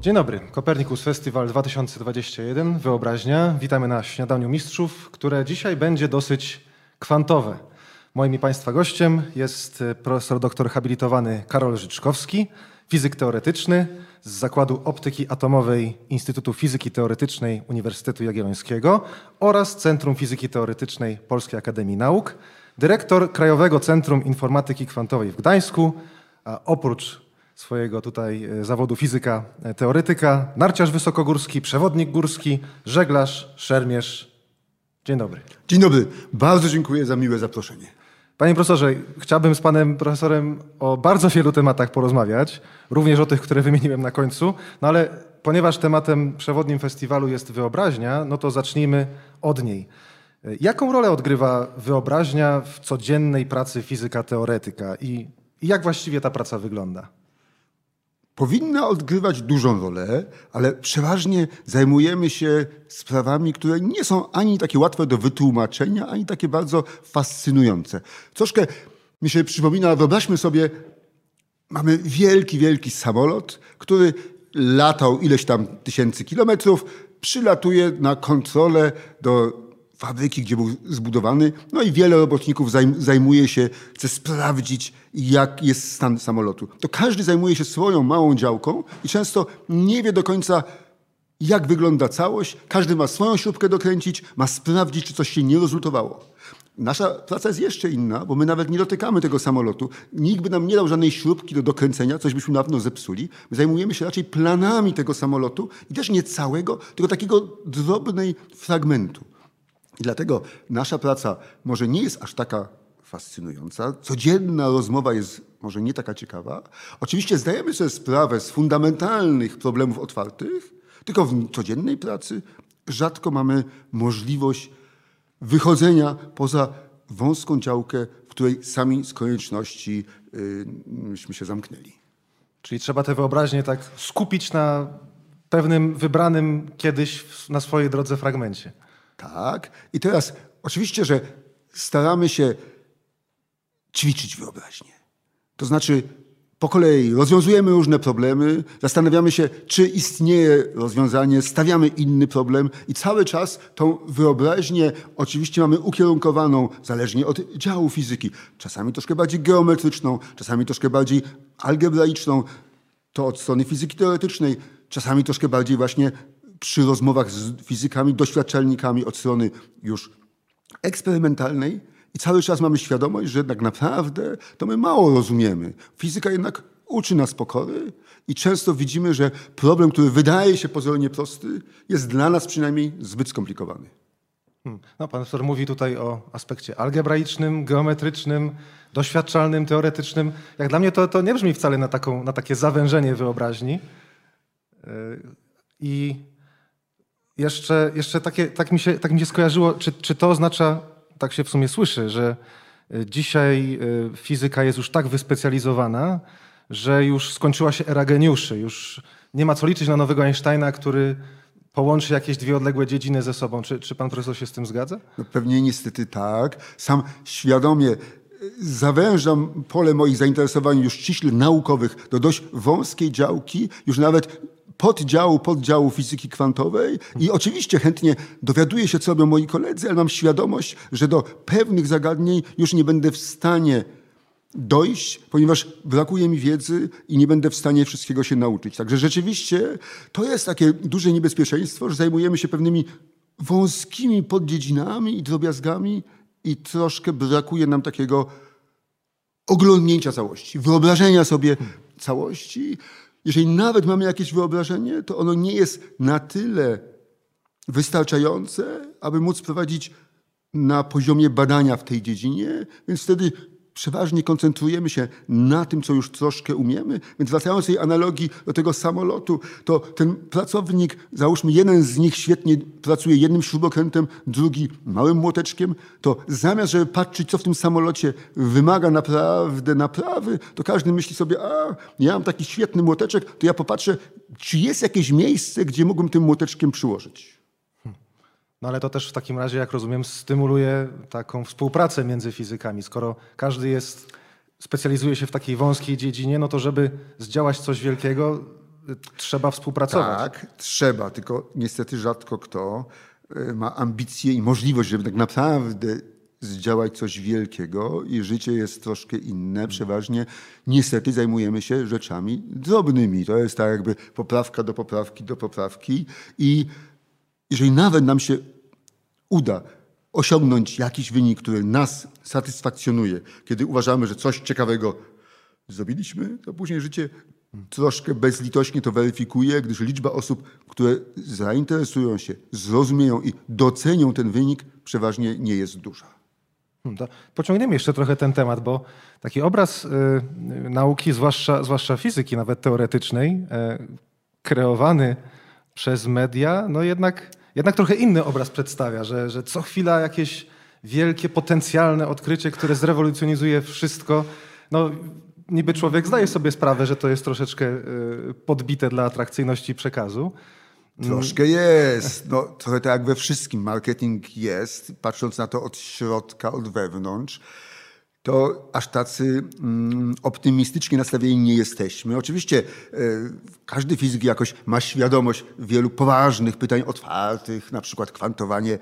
Dzień dobry. Kopernikus Festiwal 2021, Wyobraźnia. Witamy na Śniadaniu Mistrzów, które dzisiaj będzie dosyć kwantowe. Moim i Państwa gościem jest e, profesor doktor habilitowany Karol Życzkowski, fizyk teoretyczny z Zakładu Optyki Atomowej Instytutu Fizyki Teoretycznej Uniwersytetu Jagiellońskiego oraz Centrum Fizyki Teoretycznej Polskiej Akademii Nauk, dyrektor Krajowego Centrum Informatyki Kwantowej w Gdańsku, a oprócz swojego tutaj e, zawodu fizyka e, teoretyka, narciarz wysokogórski, przewodnik górski, żeglarz, szermierz. Dzień dobry. Dzień dobry. Bardzo dziękuję za miłe zaproszenie. Panie profesorze, chciałbym z panem profesorem o bardzo wielu tematach porozmawiać, również o tych, które wymieniłem na końcu, no ale ponieważ tematem przewodnim festiwalu jest wyobraźnia, no to zacznijmy od niej. E, Jaką rolę odgrywa wyobraźnia w codziennej pracy fizyka teoretyka i, i jak właściwie ta praca wygląda? Powinna odgrywać dużą rolę, ale przeważnie zajmujemy się sprawami, które nie są ani takie łatwe do wytłumaczenia, ani takie bardzo fascynujące. Troszkę mi się przypomina, wyobraźmy sobie, mamy wielki, wielki samolot, który latał ileś tam tysięcy kilometrów, przylatuje na kontrolę do fabryki, gdzie był zbudowany. No i wiele robotników zajm- zajmuje się, chce sprawdzić, jak jest stan samolotu. To każdy zajmuje się swoją małą działką i często nie wie do końca, jak wygląda całość. Każdy ma swoją śrubkę dokręcić, ma sprawdzić, czy coś się nie rezultowało. Nasza praca jest jeszcze inna, bo my nawet nie dotykamy tego samolotu. Nikt by nam nie dał żadnej śrubki do dokręcenia, coś byśmy na pewno zepsuli. My zajmujemy się raczej planami tego samolotu i też nie całego, tylko takiego drobnej fragmentu. I dlatego nasza praca może nie jest aż taka fascynująca. Codzienna rozmowa jest może nie taka ciekawa. Oczywiście zdajemy sobie sprawę z fundamentalnych problemów otwartych, tylko w codziennej pracy rzadko mamy możliwość wychodzenia poza wąską działkę, w której sami z konieczności myśmy się zamknęli. Czyli trzeba tę wyobraźnię tak skupić na pewnym wybranym kiedyś na swojej drodze fragmencie. Tak. I teraz oczywiście, że staramy się ćwiczyć wyobraźnię. To znaczy, po kolei rozwiązujemy różne problemy, zastanawiamy się, czy istnieje rozwiązanie, stawiamy inny problem i cały czas tą wyobraźnię oczywiście mamy ukierunkowaną zależnie od działu fizyki. Czasami troszkę bardziej geometryczną, czasami troszkę bardziej algebraiczną, to od strony fizyki teoretycznej, czasami troszkę bardziej właśnie przy rozmowach z fizykami, doświadczalnikami od strony już eksperymentalnej i cały czas mamy świadomość, że tak naprawdę to my mało rozumiemy. Fizyka jednak uczy nas pokory i często widzimy, że problem, który wydaje się pozornie prosty, jest dla nas przynajmniej zbyt skomplikowany. Hmm. No, pan profesor mówi tutaj o aspekcie algebraicznym, geometrycznym, doświadczalnym, teoretycznym. Jak dla mnie to, to nie brzmi wcale na, taką, na takie zawężenie wyobraźni. Yy, I jeszcze, jeszcze takie, tak, mi się, tak mi się skojarzyło, czy, czy to oznacza, tak się w sumie słyszy, że y, dzisiaj y, fizyka jest już tak wyspecjalizowana, że już skończyła się era geniuszy, już nie ma co liczyć na nowego Einsteina, który połączy jakieś dwie odległe dziedziny ze sobą. Czy, czy pan profesor się z tym zgadza? No pewnie niestety tak. Sam świadomie y, zawężam pole moich zainteresowań już ściśle naukowych do dość wąskiej działki, już nawet poddziału, poddziału fizyki kwantowej i oczywiście chętnie dowiaduję się, co robią moi koledzy, ale mam świadomość, że do pewnych zagadnień już nie będę w stanie dojść, ponieważ brakuje mi wiedzy i nie będę w stanie wszystkiego się nauczyć. Także rzeczywiście to jest takie duże niebezpieczeństwo, że zajmujemy się pewnymi wąskimi poddziedzinami i drobiazgami i troszkę brakuje nam takiego oglądnięcia całości, wyobrażenia sobie całości, jeżeli nawet mamy jakieś wyobrażenie, to ono nie jest na tyle wystarczające, aby móc prowadzić na poziomie badania w tej dziedzinie, więc wtedy przeważnie koncentrujemy się na tym, co już troszkę umiemy. Więc wracając tej analogii do tego samolotu, to ten pracownik, załóżmy jeden z nich świetnie pracuje jednym śrubokrętem, drugi małym młoteczkiem, to zamiast, żeby patrzeć, co w tym samolocie wymaga naprawdę naprawy, to każdy myśli sobie, a ja mam taki świetny młoteczek, to ja popatrzę, czy jest jakieś miejsce, gdzie mógłbym tym młoteczkiem przyłożyć. No ale to też w takim razie, jak rozumiem, stymuluje taką współpracę między fizykami. Skoro każdy jest, specjalizuje się w takiej wąskiej dziedzinie, no to żeby zdziałać coś wielkiego, y, trzeba współpracować. Tak, trzeba, tylko niestety rzadko kto y, ma ambicje i możliwość, żeby tak naprawdę zdziałać coś wielkiego i życie jest troszkę inne. Przeważnie niestety zajmujemy się rzeczami drobnymi. To jest tak jakby poprawka do poprawki do poprawki i jeżeli nawet nam się uda osiągnąć jakiś wynik, który nas satysfakcjonuje, kiedy uważamy, że coś ciekawego zrobiliśmy, to później życie troszkę bezlitośnie to weryfikuje, gdyż liczba osób, które zainteresują się, zrozumieją i docenią ten wynik, przeważnie nie jest duża. Hmm, to pociągniemy jeszcze trochę ten temat, bo taki obraz y, nauki, zwłaszcza, zwłaszcza fizyki, nawet teoretycznej, y, kreowany przez media, no jednak, jednak trochę inny obraz przedstawia, że, że co chwila jakieś wielkie, potencjalne odkrycie, które zrewolucjonizuje wszystko. No, niby człowiek zdaje sobie sprawę, że to jest troszeczkę y, podbite dla atrakcyjności przekazu. Troszkę jest. No, trochę tak jak we wszystkim. Marketing jest, patrząc na to od środka, od wewnątrz, to aż tacy mm, optymistycznie nastawieni nie jesteśmy. Oczywiście e, każdy fizyk jakoś ma świadomość wielu poważnych pytań otwartych, na przykład kwantowanie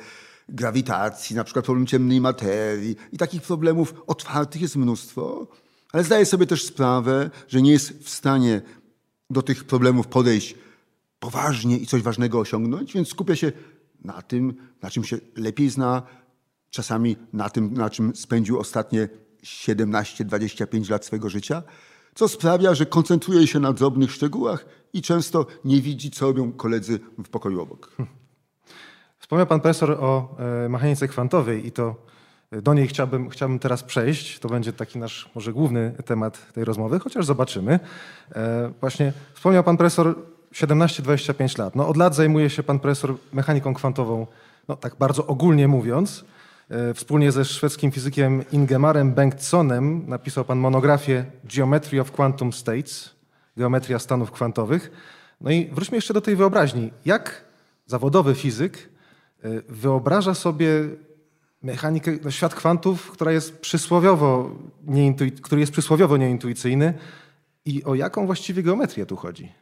grawitacji, na przykład problem ciemnej materii. I takich problemów otwartych jest mnóstwo, ale zdaje sobie też sprawę, że nie jest w stanie do tych problemów podejść poważnie i coś ważnego osiągnąć, więc skupia się na tym, na czym się lepiej zna, czasami na tym, na czym spędził ostatnie 17-25 lat swojego życia, co sprawia, że koncentruje się na drobnych szczegółach i często nie widzi, co robią koledzy w pokoju obok. Wspomniał pan profesor o e, mechanice kwantowej i to e, do niej chciałbym, chciałbym teraz przejść. To będzie taki nasz może główny temat tej rozmowy, chociaż zobaczymy. E, właśnie wspomniał pan profesor 17-25 lat. No, od lat zajmuje się pan profesor mechaniką kwantową, no, tak bardzo ogólnie mówiąc. E, wspólnie ze szwedzkim fizykiem Ingemarem Bengtssonem napisał pan monografię Geometry of Quantum States, geometria stanów kwantowych. No i wróćmy jeszcze do tej wyobraźni. Jak zawodowy fizyk e, wyobraża sobie mechanikę, no, świat kwantów, która jest przysłowiowo który jest przysłowiowo nieintuicyjny i o jaką właściwie geometrię tu chodzi?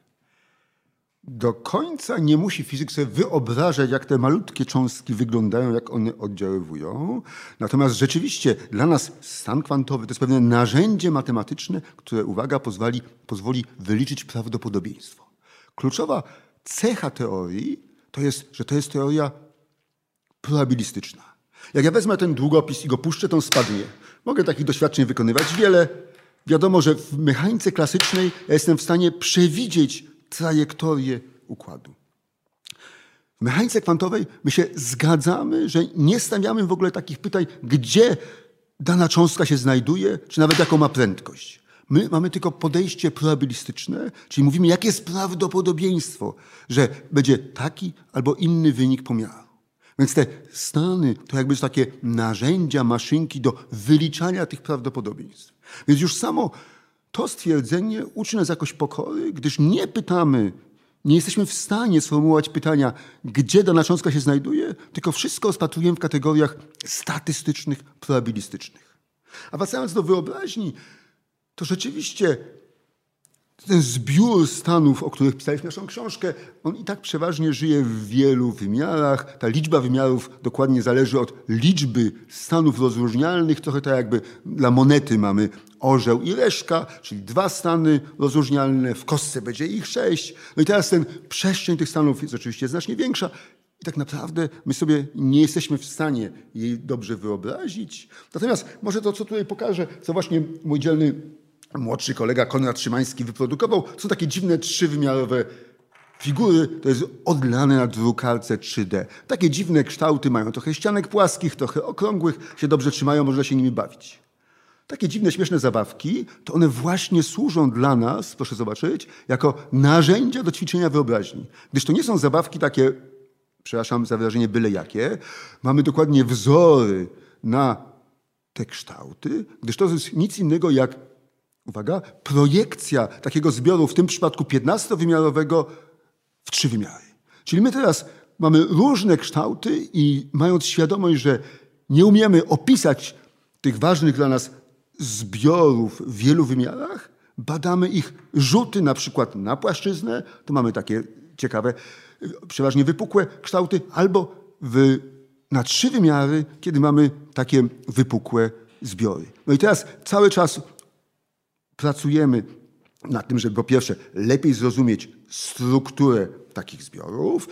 Do końca nie musi fizyk sobie wyobrażać, jak te malutkie cząstki wyglądają, jak one oddziaływują. Natomiast rzeczywiście dla nas stan kwantowy to jest pewne narzędzie matematyczne, które, uwaga, pozwoli, pozwoli wyliczyć prawdopodobieństwo. Kluczowa cecha teorii to jest, że to jest teoria probabilistyczna. Jak ja wezmę ten długopis i go puszczę, to on spadnie. Mogę takich doświadczeń wykonywać wiele. Wiadomo, że w mechanice klasycznej ja jestem w stanie przewidzieć trajektorię układu. W mechanice kwantowej my się zgadzamy, że nie stawiamy w ogóle takich pytań, gdzie dana cząstka się znajduje, czy nawet jaką ma prędkość. My mamy tylko podejście probabilistyczne, czyli mówimy, jakie jest prawdopodobieństwo, że będzie taki albo inny wynik pomiaru. Więc te stany to jakby takie narzędzia, maszynki do wyliczania tych prawdopodobieństw. Więc już samo to stwierdzenie uczy nas jakoś pokory, gdyż nie pytamy, nie jesteśmy w stanie sformułować pytania, gdzie dana cząstka się znajduje, tylko wszystko rozpatrujemy w kategoriach statystycznych, probabilistycznych. A wracając do wyobraźni, to rzeczywiście ten zbiór stanów, o których pisaliśmy naszą książkę, on i tak przeważnie żyje w wielu wymiarach. Ta liczba wymiarów dokładnie zależy od liczby stanów rozróżnialnych. Trochę tak jakby dla monety mamy orzeł i reszka, czyli dwa stany rozróżnialne, w kostce będzie ich sześć. No i teraz ten przestrzeń tych stanów jest oczywiście znacznie większa i tak naprawdę my sobie nie jesteśmy w stanie jej dobrze wyobrazić. Natomiast może to, co tutaj pokażę, co właśnie mój dzielny młodszy kolega Konrad Szymański wyprodukował, są takie dziwne trzywymiarowe figury, to jest odlane na drukarce 3D. Takie dziwne kształty mają trochę ścianek płaskich, trochę okrągłych, się dobrze trzymają, można się nimi bawić. Takie dziwne, śmieszne zabawki, to one właśnie służą dla nas, proszę zobaczyć, jako narzędzia do ćwiczenia wyobraźni. Gdyż to nie są zabawki takie, przepraszam za wyrażenie, byle jakie. Mamy dokładnie wzory na te kształty, gdyż to jest nic innego jak, uwaga, projekcja takiego zbioru, w tym przypadku 15-wymiarowego, w trzy wymiary. Czyli my teraz mamy różne kształty i mając świadomość, że nie umiemy opisać tych ważnych dla nas zbiorów w wielu wymiarach, badamy ich rzuty na przykład na płaszczyznę, to mamy takie ciekawe, przeważnie wypukłe kształty, albo w, na trzy wymiary, kiedy mamy takie wypukłe zbiory. No i teraz cały czas pracujemy nad tym, żeby po pierwsze lepiej zrozumieć strukturę takich zbiorów,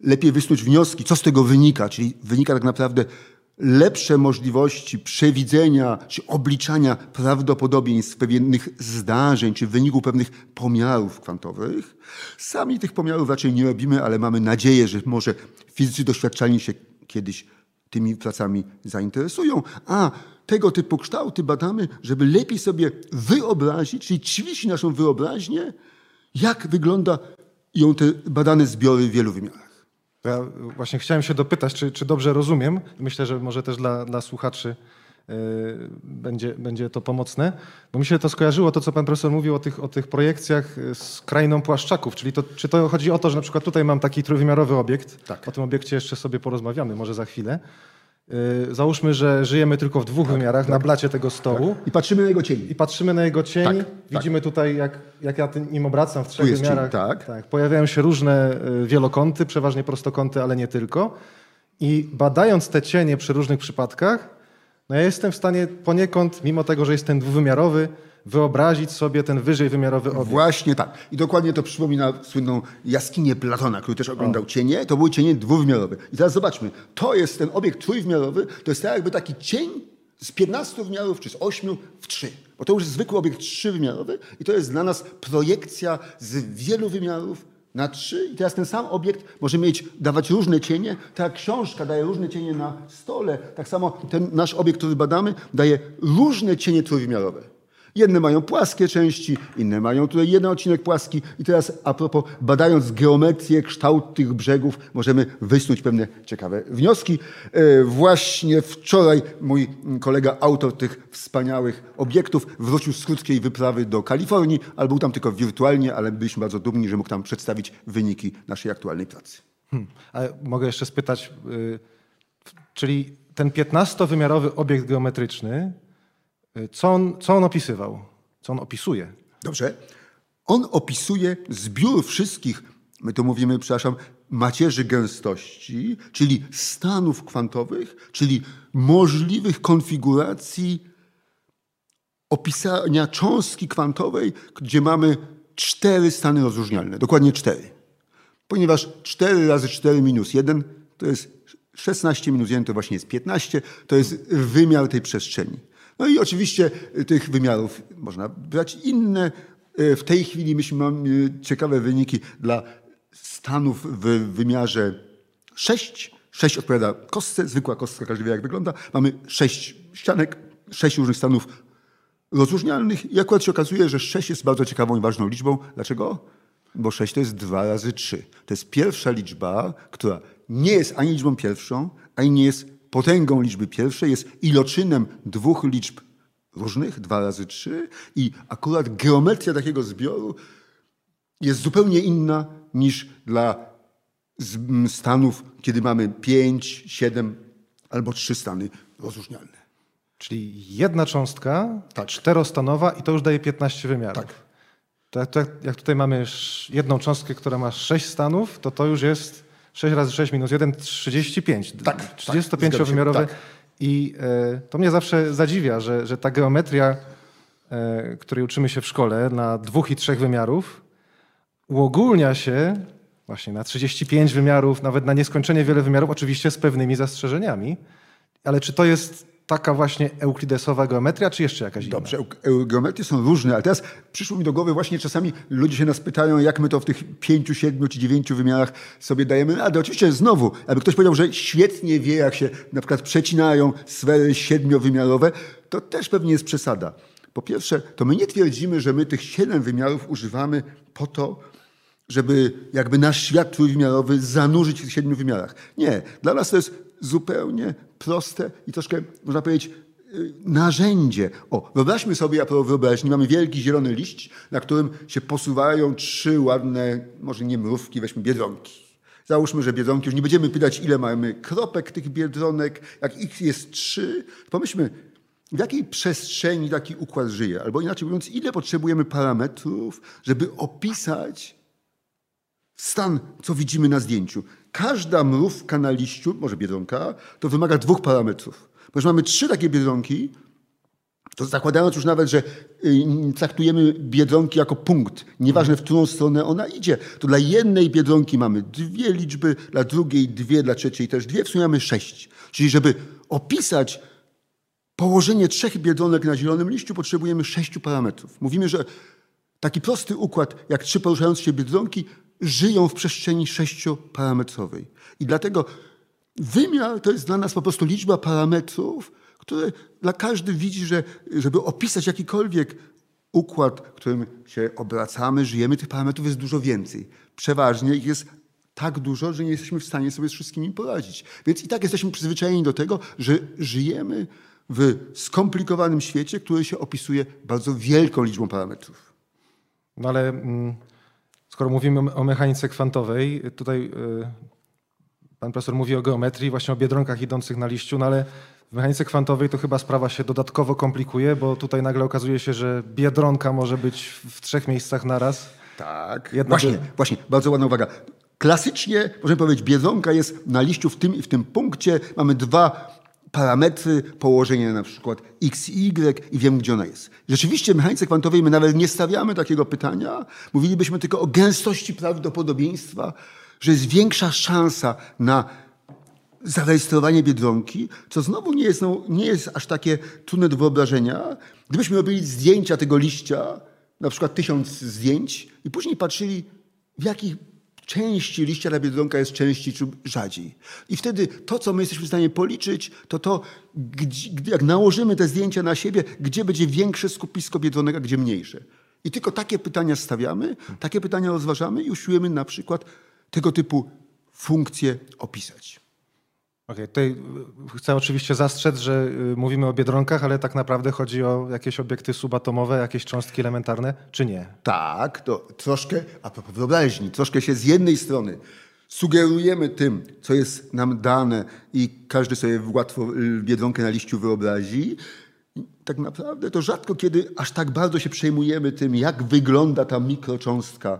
lepiej wysnuć wnioski, co z tego wynika, czyli wynika tak naprawdę lepsze możliwości przewidzenia czy obliczania prawdopodobieństw pewnych zdarzeń czy wyniku pewnych pomiarów kwantowych. Sami tych pomiarów raczej nie robimy, ale mamy nadzieję, że może fizycy doświadczalni się kiedyś tymi pracami zainteresują. A tego typu kształty badamy, żeby lepiej sobie wyobrazić, czyli ćwiczyć naszą wyobraźnię, jak wygląda ją te badane zbiory w wielu wymiarach. Ja właśnie chciałem się dopytać, czy, czy dobrze rozumiem. Myślę, że może też dla, dla słuchaczy yy, będzie, będzie to pomocne. Bo mi się to skojarzyło, to co pan profesor mówił o tych, o tych projekcjach z krainą płaszczaków. Czyli to, czy to chodzi o to, że na przykład tutaj mam taki trójwymiarowy obiekt. Tak. O tym obiekcie jeszcze sobie porozmawiamy, może za chwilę. Yy, załóżmy, że żyjemy tylko w dwóch Tak, wymiarach na blacie tego stołu. I patrzymy na jego cień. I patrzymy na jego cień. Tak, Widzimy tutaj, jak, jak ja tym- nim obracam w trzech jest cień, wymiarach. tak. Pojawiają się różne y, wielokąty, przeważnie prostokąty, ale nie tylko. I badając te cienie przy różnych przypadkach, no ja jestem w stanie poniekąd, mimo tego, że jestem dwuwymiarowy, wyobrazić sobie ten wyżej wymiarowy obiekt. Właśnie tak. I dokładnie to przypomina słynną jaskinię Platona, który też oglądał cienie. To były cienie dwuwymiarowe. I teraz zobaczmy, to jest ten obiekt trójwymiarowy, to jest tak jakby taki cień z 15 wymiarów czy z 8 w 3. Bo to już jest zwykły obiekt trzywymiarowy i to jest dla nas projekcja z wielu wymiarów na trzy. I teraz ten sam obiekt może mieć, dawać różne cienie. Ta książka daje różne cienie na stole. Tak samo ten nasz obiekt, który badamy, daje różne cienie trójwymiarowe. Jedne mają płaskie części, inne mają tutaj jeden odcinek płaski. I teraz a propos, badając geometrię, kształt tych brzegów, możemy wysnuć pewne ciekawe wnioski. E, Właśnie wczoraj mój kolega, autor tych wspaniałych obiektów, wrócił z krótkiej wyprawy do Kalifornii, ale był tam tylko wirtualnie, ale byliśmy bardzo dumni, że mógł tam przedstawić wyniki naszej aktualnej pracy. Hmm. A mogę jeszcze spytać, y, czyli ten 15-wymiarowy obiekt geometryczny, co on, co on opisywał? Co on opisuje? Dobrze. On opisuje zbiór wszystkich, my to mówimy, przepraszam, macierzy gęstości, czyli stanów kwantowych, czyli możliwych konfiguracji opisania cząstki kwantowej, gdzie mamy cztery stany rozróżnialne, dokładnie cztery. Ponieważ 4 razy 4 minus 1 to jest 16 minus 1 to właśnie jest 15, to jest wymiar tej przestrzeni. No i oczywiście tych wymiarów można brać inne. E, W tej chwili myśmy mamy ciekawe wyniki dla stanów w wymiarze 6. 6 odpowiada kostce, zwykła kostka, każdy wie jak wygląda. Mamy 6 ścianek, 6 różnych stanów rozróżnialnych i akurat się okazuje, że 6 jest bardzo ciekawą i ważną liczbą. Dlaczego? Bo 6 to jest 2 razy 3. To jest pierwsza liczba, która nie jest ani liczbą pierwszą, ani nie jest potęgą liczby pierwszej, jest iloczynem dwóch liczb różnych, 2 razy 3 i akurat geometria takiego zbioru jest zupełnie inna niż dla stanów, kiedy mamy 5, 7 albo 3 stany rozróżnialne. Czyli jedna cząstka, Tak. czterostanowa i to już daje 15 wymiarów. Tak. To jak, to jak, tutaj mamy jedną cząstkę, która ma 6 stanów, to to już jest 6 razy 6 minus 1, 35. Tak, tak, 35-wymiarowe. zgadza się, tak. I e, to mnie zawsze zadziwia, że, że ta geometria, e, której uczymy się w szkole na dwóch i trzech wymiarów, uogólnia się właśnie na 35 wymiarów, nawet na nieskończenie wiele wymiarów, oczywiście z pewnymi zastrzeżeniami. Ale czy to jest taka właśnie euklidesowa geometria, czy jeszcze jakaś inna? Dobrze, geometrie są różne, ale teraz przyszło mi do głowy właśnie czasami ludzie się nas pytają, jak my to w tych pięciu, siedmiu czy dziewięciu wymiarach sobie dajemy radę. Oczywiście znowu, jakby ktoś powiedział, że świetnie wie, jak się na przykład przecinają sfery siedmiowymiarowe, to też pewnie jest przesada. Po pierwsze, to my nie twierdzimy, że my tych siedem wymiarów używamy po to, żeby jakby nasz świat trójwymiarowy zanurzyć w siedmiu wymiarach. Nie, dla nas to jest zupełnie proste i troszkę, można powiedzieć, y, narzędzie. O, wyobraźmy sobie, a propos wyobraźni, mamy wielki zielony liść, na którym się posuwają trzy ładne, może nie mrówki, weźmy biedronki. Załóżmy, że biedronki, już nie będziemy pytać, ile mamy kropek tych biedronek, jak ich jest trzy. Pomyślmy, w jakiej przestrzeni taki układ żyje? Albo inaczej mówiąc, ile potrzebujemy parametrów, żeby opisać stan, co widzimy na zdjęciu. Każda mrówka na liściu, może biedronka, to wymaga dwóch parametrów. Bo mamy trzy takie biedronki, to zakładając już nawet, że y, traktujemy biedronki jako punkt, nieważne w którą stronę ona idzie, to dla jednej biedronki mamy dwie liczby, dla drugiej dwie, dla trzeciej też dwie, w sumie mamy sześć. Czyli żeby opisać położenie trzech biedronek na zielonym liściu, potrzebujemy sześciu parametrów. Mówimy, że taki prosty układ, jak trzy poruszające się biedronki, żyją w przestrzeni sześcioparametrowej. I dlatego wymiar to jest dla nas po prostu liczba parametrów, które dla każdy widzi, że żeby opisać jakikolwiek układ, którym się obracamy, żyjemy, tych parametrów jest dużo więcej. Przeważnie ich jest tak dużo, że nie jesteśmy w stanie sobie z wszystkimi poradzić. Więc i tak jesteśmy przyzwyczajeni do tego, że żyjemy w skomplikowanym świecie, który się opisuje bardzo wielką liczbą parametrów. No ale mm, skoro mówimy o mechanice kwantowej, tutaj y, pan profesor mówi o geometrii, właśnie o biedronkach idących na liściu, no ale w mechanice kwantowej to chyba sprawa się dodatkowo komplikuje, bo tutaj nagle okazuje się, że biedronka może być w trzech miejscach naraz. Tak. Jedna właśnie, właśnie, bardzo ładna uwaga. Klasycznie, możemy powiedzieć, biedronka jest na liściu w tym i w tym punkcie. Mamy dwa parametry, położenie na przykład x i y i wiem, gdzie ona jest. Rzeczywiście w mechanice kwantowej my nawet nie stawiamy takiego pytania. Mówilibyśmy tylko o gęstości prawdopodobieństwa, że jest większa szansa na zarejestrowanie Biedronki, co znowu nie jest, no, nie jest aż takie trudne do wyobrażenia. Gdybyśmy robili zdjęcia tego liścia, na przykład tysiąc zdjęć i później patrzyli, w jakich części liścia ta biedronka jest częściej czy rzadziej. I wtedy to, co my jesteśmy w stanie policzyć, to to, gdzie, jak nałożymy te zdjęcia na siebie, gdzie będzie większe skupisko biedronek, a gdzie mniejsze. I tylko takie pytania stawiamy, takie pytania rozważamy i usiłujemy na przykład tego typu funkcje opisać. Okej, okay, tutaj y, chcę oczywiście zastrzec, że y, mówimy o biedronkach, ale tak naprawdę chodzi o jakieś obiekty subatomowe, jakieś cząstki elementarne, czy nie? Tak, to troszkę, a propos wyobraźni, troszkę się z jednej strony sugerujemy tym, co jest nam dane i każdy sobie łatwo y, biedronkę na liściu wyobrazi. Tak naprawdę to rzadko kiedy aż tak bardzo się przejmujemy tym, jak wygląda ta mikrocząstka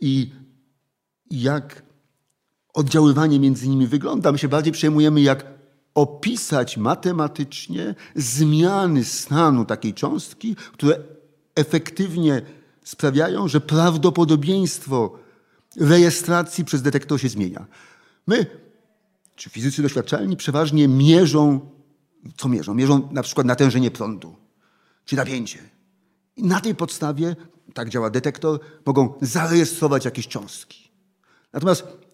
i jak oddziaływanie między nimi wygląda. My się bardziej przejmujemy, jak opisać matematycznie zmiany stanu takiej cząstki, które efektywnie sprawiają, że prawdopodobieństwo rejestracji przez detektor się zmienia. My, czy fizycy doświadczalni, przeważnie mierzą, co mierzą? Mierzą na przykład natężenie prądu, czy napięcie. I na tej podstawie, tak działa detektor, mogą zarejestrować jakieś cząstki. Natomiast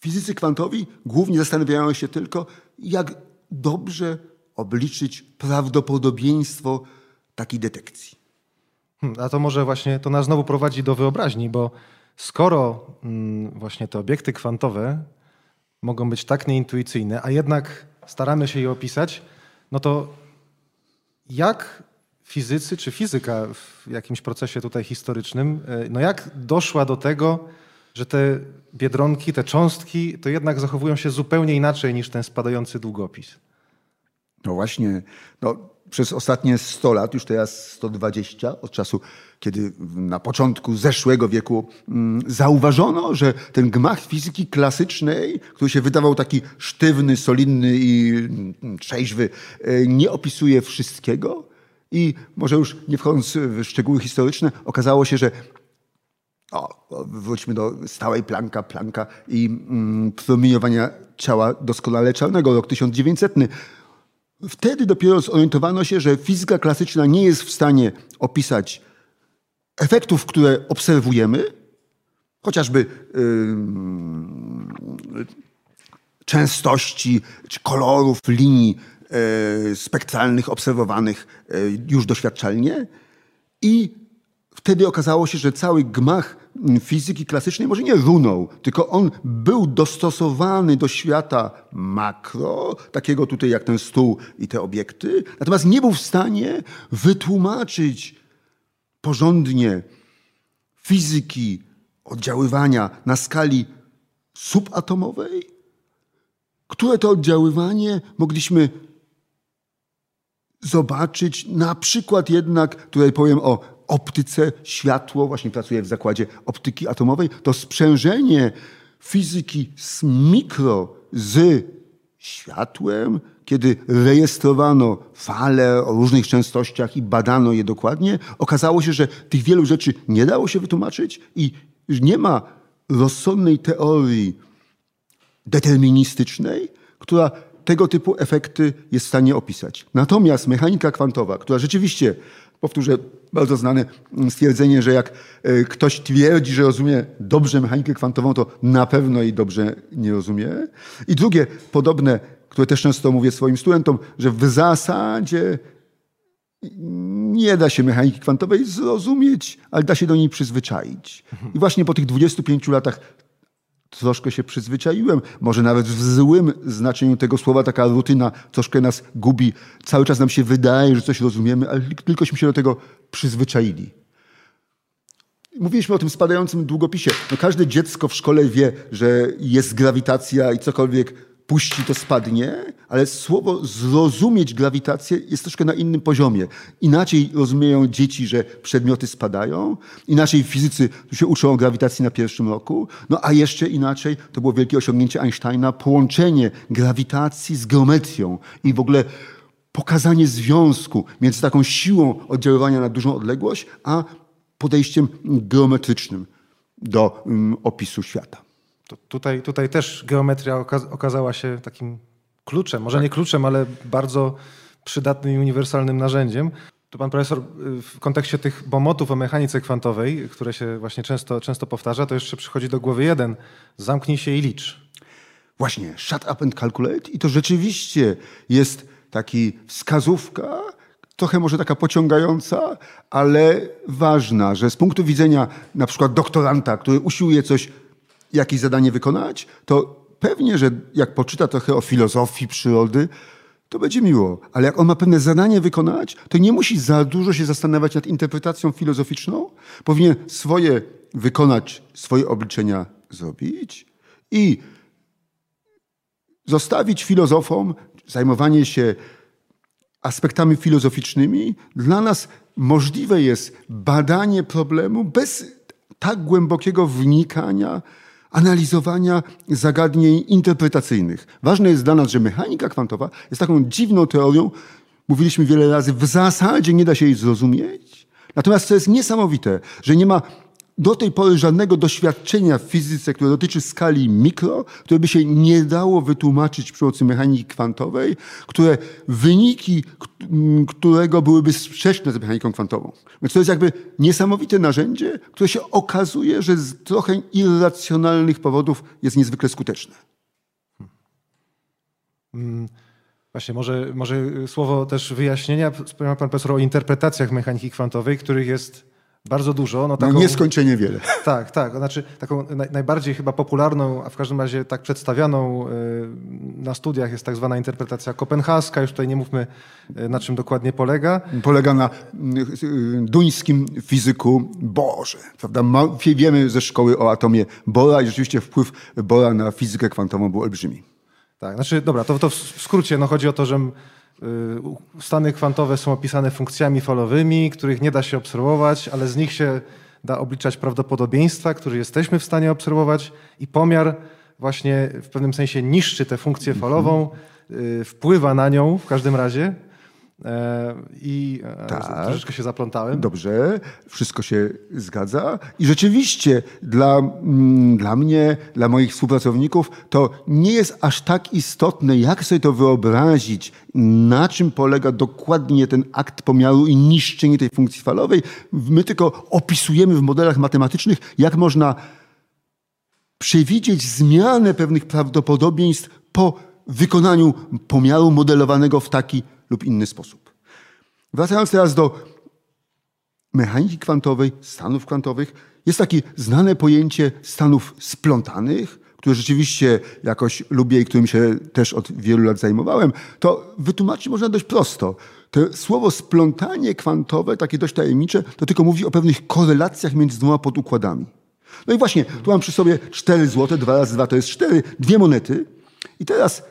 Fizycy kwantowi głównie zastanawiają się tylko, jak dobrze obliczyć prawdopodobieństwo takiej detekcji. Hmm, a to może właśnie to nas znowu prowadzi do wyobraźni, bo skoro mm, właśnie te obiekty kwantowe mogą być tak nieintuicyjne, a jednak staramy się je opisać, no to jak fizycy czy fizyka w jakimś procesie tutaj historycznym, e, no jak doszła do tego, że te biedronki, te cząstki, to jednak zachowują się zupełnie inaczej niż ten spadający długopis. No właśnie, no, przez ostatnie 100 lat, już teraz 120, od czasu, kiedy na początku zeszłego wieku mm, zauważono, że ten gmach fizyki klasycznej, który się wydawał taki sztywny, solidny i mm, trzeźwy, e, nie opisuje wszystkiego. I może już nie wchodząc w szczegóły historyczne, okazało się, że o, wróćmy do stałej planka, planka i mm, promieniowania ciała doskonale czarnego, rok 1900. Wtedy dopiero zorientowano się, że fizyka klasyczna nie jest w stanie opisać efektów, które obserwujemy, chociażby yy, częstości czy kolorów linii yy, spektralnych obserwowanych yy, już doświadczalnie i wtedy okazało się, że cały gmach fizyki klasycznej może nie runął, tylko on był dostosowany do świata makro, takiego tutaj jak ten stół i te obiekty, natomiast nie był w stanie wytłumaczyć porządnie fizyki oddziaływania na skali subatomowej, które to oddziaływanie mogliśmy zobaczyć na przykład jednak, tutaj powiem o optyce, światło, właśnie pracuję w zakładzie optyki atomowej, to sprzężenie fizyki z mikro z światłem, kiedy rejestrowano fale o różnych częstościach i badano je dokładnie, okazało się, że tych wielu rzeczy nie dało się wytłumaczyć i nie ma rozsądnej teorii deterministycznej, która tego typu efekty jest w stanie opisać. Natomiast mechanika kwantowa, która rzeczywiście, powtórzę bardzo znane stwierdzenie, że jak e, ktoś twierdzi, że rozumie dobrze mechanikę kwantową, to na pewno jej dobrze nie rozumie. I drugie, podobne, które też często mówię swoim studentom, że w zasadzie nie da się mechaniki kwantowej zrozumieć, ale da się do niej przyzwyczaić. I właśnie po tych 25 latach troszkę się przyzwyczaiłem, może nawet w złym znaczeniu tego słowa, taka rutyna troszkę nas gubi. Cały czas nam się wydaje, że coś rozumiemy, ale tylkośmy się do tego przyzwyczaili. Mówiliśmy o tym spadającym długopisie. No każde dziecko w szkole wie, że jest grawitacja i cokolwiek puści, to spadnie, ale słowo zrozumieć grawitację jest troszkę na innym poziomie. Inaczej rozumieją dzieci, że przedmioty spadają, inaczej fizycy się uczą o grawitacji na pierwszym roku, no a jeszcze inaczej, to było wielkie osiągnięcie Einsteina, połączenie grawitacji z geometrią i w ogóle pokazanie związku między taką siłą oddziaływania na dużą odległość, a podejściem geometrycznym do um, opisu świata. To tutaj, tutaj też geometria okazała się takim kluczem, może tak. nie kluczem, ale bardzo przydatnym i uniwersalnym narzędziem. Tu pan profesor y, w kontekście tych bomotów o mechanice kwantowej, które się właśnie często, często powtarza, to jeszcze przychodzi do głowy jeden. Zamknij się i licz. Właśnie, shut up and calculate. I to rzeczywiście jest taki wskazówka, trochę może taka pociągająca, ale ważna, że z punktu widzenia na przykład doktoranta, który usiłuje coś jakieś zadanie wykonać, to pewnie, że jak poczyta trochę o filozofii przyrody, to będzie miło. Ale jak on ma pewne zadanie wykonać, to nie musi za dużo się zastanawiać nad interpretacją filozoficzną. Powinien swoje wykonać, swoje obliczenia zrobić i zostawić filozofom zajmowanie się aspektami filozoficznymi. Dla nas możliwe jest badanie problemu bez tak głębokiego wnikania analizowania zagadnień interpretacyjnych. Ważne jest dla nas, że mechanika kwantowa jest taką dziwną teorią, mówiliśmy wiele razy, w zasadzie nie da się jej zrozumieć. Natomiast co jest niesamowite, że nie ma do tej pory żadnego doświadczenia w fizyce, które dotyczy skali mikro, które by się nie dało wytłumaczyć przy pomocy mechaniki kwantowej, które wyniki którego byłyby sprzeczne z mechaniką kwantową. Więc to jest jakby niesamowite narzędzie, które się okazuje, że z trochę irracjonalnych powodów jest niezwykle skuteczne. Hmm. Właśnie, może, może słowo też wyjaśnienia. Wspomniał pan profesor o interpretacjach mechaniki kwantowej, których jest bardzo dużo. No, taką, no nieskończenie wiele. Tak, tak. Znaczy taką najbardziej chyba popularną, a w każdym razie tak przedstawianą y, na studiach jest tak zwana interpretacja kopenhaska. Już tutaj nie mówmy y, na czym dokładnie polega. Polega na y, duńskim fizyku Boże. Prawda? Wiemy ze szkoły o atomie Bora i rzeczywiście wpływ Bora na fizykę kwantową był olbrzymi. Tak, znaczy dobra, to, to w skrócie no, chodzi o to, że stany kwantowe są opisane funkcjami falowymi, których nie da się obserwować, ale z nich się da obliczać prawdopodobieństwa, które jesteśmy w stanie obserwować i pomiar właśnie w pewnym sensie niszczy tę funkcję falową, y, wpływa na nią w każdym razie I e, tak. troszeczkę się zaplątałem. Dobrze, wszystko się zgadza. I rzeczywiście dla, mm, dla mnie, dla moich współpracowników, to nie jest aż tak istotne, jak sobie to wyobrazić, na czym polega dokładnie ten akt pomiaru i niszczenie tej funkcji falowej. My tylko opisujemy w modelach matematycznych, jak można przewidzieć zmianę pewnych prawdopodobieństw po wykonaniu pomiaru modelowanego w taki lub inny sposób. Wracając teraz do mechaniki kwantowej, stanów kwantowych, jest takie znane pojęcie stanów splątanych, które rzeczywiście jakoś lubię i którym się też od wielu lat zajmowałem, to wytłumaczyć można dość prosto. To słowo splątanie kwantowe, takie dość tajemnicze, to tylko mówi o pewnych korelacjach między dwoma podukładami. No i właśnie, tu mam przy sobie 4 złote, 2 razy 2 to jest 4, dwie monety. I teraz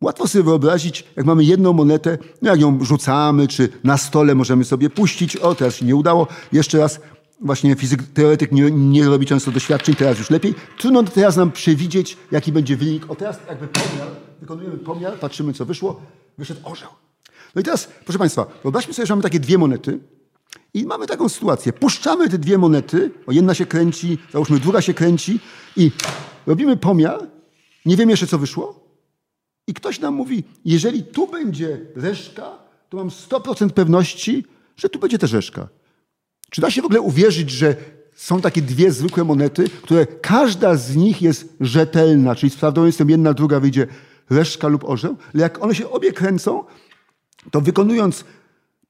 Łatwo sobie wyobrazić, jak mamy jedną monetę, no jak ją rzucamy, czy na stole możemy sobie puścić. O, teraz się nie udało. Jeszcze raz, właśnie fizyk, teoretyk nie, nie robi często doświadczeń, teraz już lepiej. Trudno teraz nam przewidzieć, jaki będzie wynik. O, teraz jakby pomiar, wykonujemy pomiar, patrzymy, co wyszło. Wyszedł orzeł. No i teraz, proszę Państwa, wyobraźmy sobie, że mamy takie dwie monety i mamy taką sytuację. Puszczamy te dwie monety, o jedna się kręci, załóżmy druga się kręci i robimy pomiar. Nie wiem jeszcze, co wyszło. I ktoś nam mówi, jeżeli tu będzie reszka, to mam 100% pewności, że tu będzie też reszka. Czy da się w ogóle uwierzyć, że są takie dwie zwykłe monety, które każda z nich jest rzetelna, czyli z jestem jedna, druga wyjdzie reszka lub orzeł, ale jak one się obie kręcą, to wykonując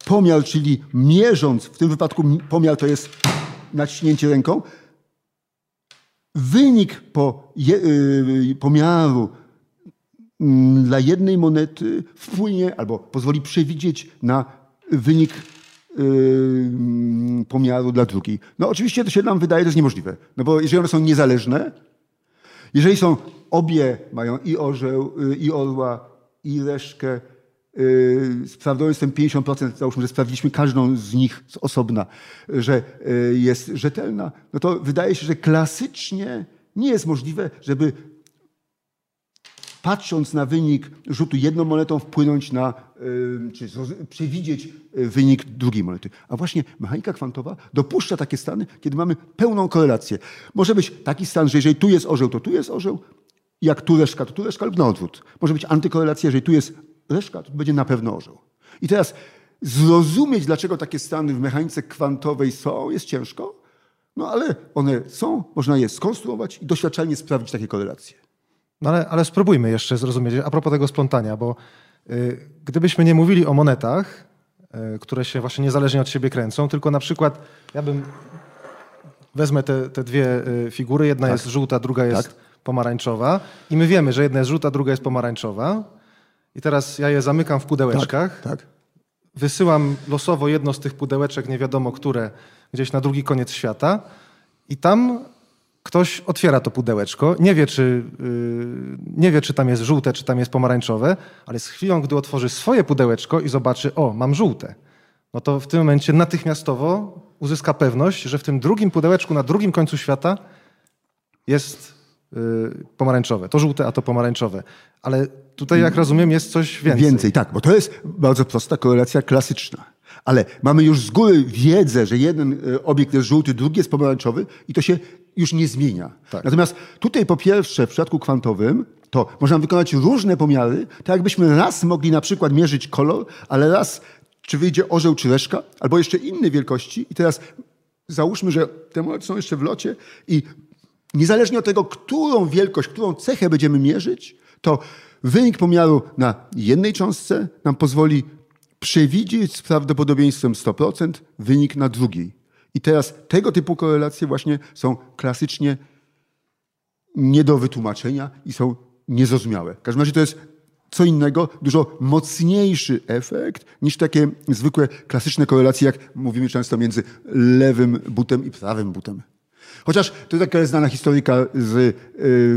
pomiar, czyli mierząc, w tym wypadku pomiar to jest naciśnięcie ręką, wynik po je, yy, pomiaru dla jednej monety wpłynie albo pozwoli przewidzieć na wynik yy, pomiaru dla drugiej. No oczywiście to się nam wydaje, jest niemożliwe. No bo jeżeli one są niezależne, jeżeli są obie, mają i orzeł, yy, i orła, i reszkę, yy, z prawdą jestem 50%, załóżmy, że sprawdziliśmy każdą z nich z osobna, że yy, jest rzetelna, no to wydaje się, że klasycznie nie jest możliwe, żeby patrząc na wynik rzutu jedną monetą, wpłynąć na, czy przewidzieć y, wynik drugiej monety. A właśnie mechanika kwantowa dopuszcza takie stany, kiedy mamy pełną korelację. Może być taki stan, że jeżeli tu jest orzeł, to tu jest orzeł, jak tu reszka, to tu reszka lub na odwrót. Może być antykorelacja, jeżeli tu jest reszka, to będzie na pewno orzeł. I teraz zrozumieć, dlaczego takie stany w mechanice kwantowej są, jest ciężko, no ale one są, można je skonstruować i doświadczalnie sprawdzić takie korelacje. No ale, ale spróbujmy jeszcze zrozumieć, a propos tego splątania, bo y, gdybyśmy nie mówili o monetach, y, które się właśnie niezależnie od siebie kręcą, tylko na przykład ja bym wezmę te, te dwie y, figury, jedna tak. jest żółta, druga jest tak. pomarańczowa i my wiemy, że jedna jest żółta, druga jest pomarańczowa i teraz ja je zamykam w pudełeczkach, tak, tak. wysyłam losowo jedno z tych pudełeczek, nie wiadomo które, gdzieś na drugi koniec świata i tam ktoś otwiera to pudełeczko, nie wie, czy, yy, nie wie, czy tam jest żółte, czy tam jest pomarańczowe, ale z chwilą, gdy otworzy swoje pudełeczko i zobaczy, o, mam żółte, no to w tym momencie natychmiastowo uzyska pewność, że w tym drugim pudełeczku na drugim końcu świata jest yy, pomarańczowe. To żółte, a to pomarańczowe. Ale tutaj, jak rozumiem, jest coś więcej. Więcej, tak, bo to jest bardzo prosta korelacja klasyczna. Ale mamy już z góry wiedzę, że jeden y, obiekt jest żółty, drugi jest pomarańczowy i to się już nie zmienia. Tak. Natomiast tutaj po pierwsze w przypadku kwantowym to można wykonać różne pomiary, tak jakbyśmy raz mogli na przykład mierzyć kolor, ale raz czy wyjdzie orzeł czy reszka, albo jeszcze inne wielkości i teraz załóżmy, że te monety są jeszcze w locie i niezależnie od tego, którą wielkość, którą cechę będziemy mierzyć, to wynik pomiaru na jednej cząstce nam pozwoli przewidzieć z prawdopodobieństwem 100% wynik na drugiej. I teraz tego typu korelacje właśnie są klasycznie nie do wytłumaczenia i są niezrozumiałe. W każdym razie to jest co innego, dużo mocniejszy efekt niż takie zwykłe klasyczne korelacje, jak mówimy często między lewym butem i prawym butem. Chociaż to taka znana historyka z y,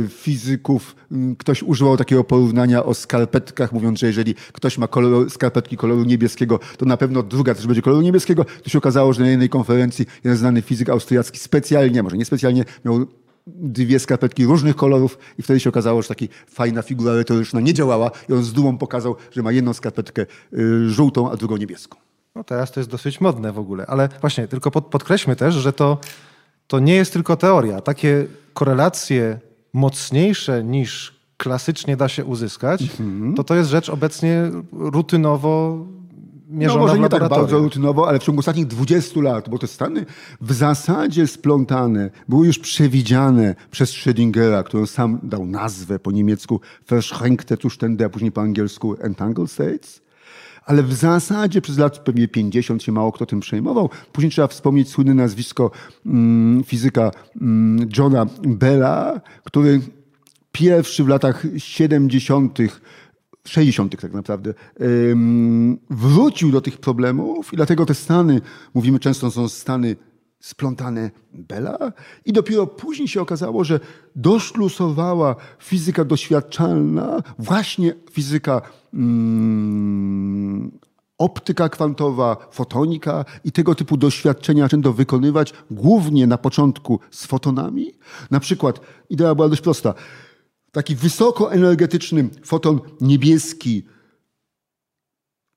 fizyków. Ktoś używał takiego porównania o skarpetkach, mówiąc, że jeżeli ktoś ma kolor, skarpetki koloru niebieskiego, to na pewno druga też będzie koloru niebieskiego. To się okazało, że na jednej konferencji jeden znany fizyk austriacki specjalnie, może niespecjalnie, miał dwie skarpetki różnych kolorów i wtedy się okazało, że taka fajna figura retoryczna nie działała i on z dumą pokazał, że ma jedną skarpetkę y, żółtą, a drugą niebieską. No teraz to jest dosyć modne w ogóle, ale właśnie tylko pod, podkreślmy też, że to to nie jest tylko teoria. Takie korelacje mocniejsze niż klasycznie da się uzyskać, mhm. to to jest rzecz obecnie rutynowo mierzona no, może nie tak bardzo rutynowo, ale w ciągu ostatnich 20 lat, bo te stany w zasadzie splątane, były już przewidziane przez Schrödingera, który sam dał nazwę po niemiecku Verschränkte Zustände, a później po angielsku Entangled States ale w zasadzie przez lat pewnie 50 się mało kto tym przejmował. Później trzeba wspomnieć słynne nazwisko mm, fizyka mm, Johna Bella, który pierwszy w latach 70 60. tak naprawdę, wrócił do tych problemów i dlatego te stany, mówimy często, są stany splątane Bella i dopiero później się okazało, że doszlusowała fizyka doświadczalna, właśnie fizyka mm, optyka kwantowa, fotonika i tego typu doświadczenia zaczęto wykonywać głównie na początku z fotonami. Na przykład idea była dość prosta. Taki wysokoenergetyczny foton niebieski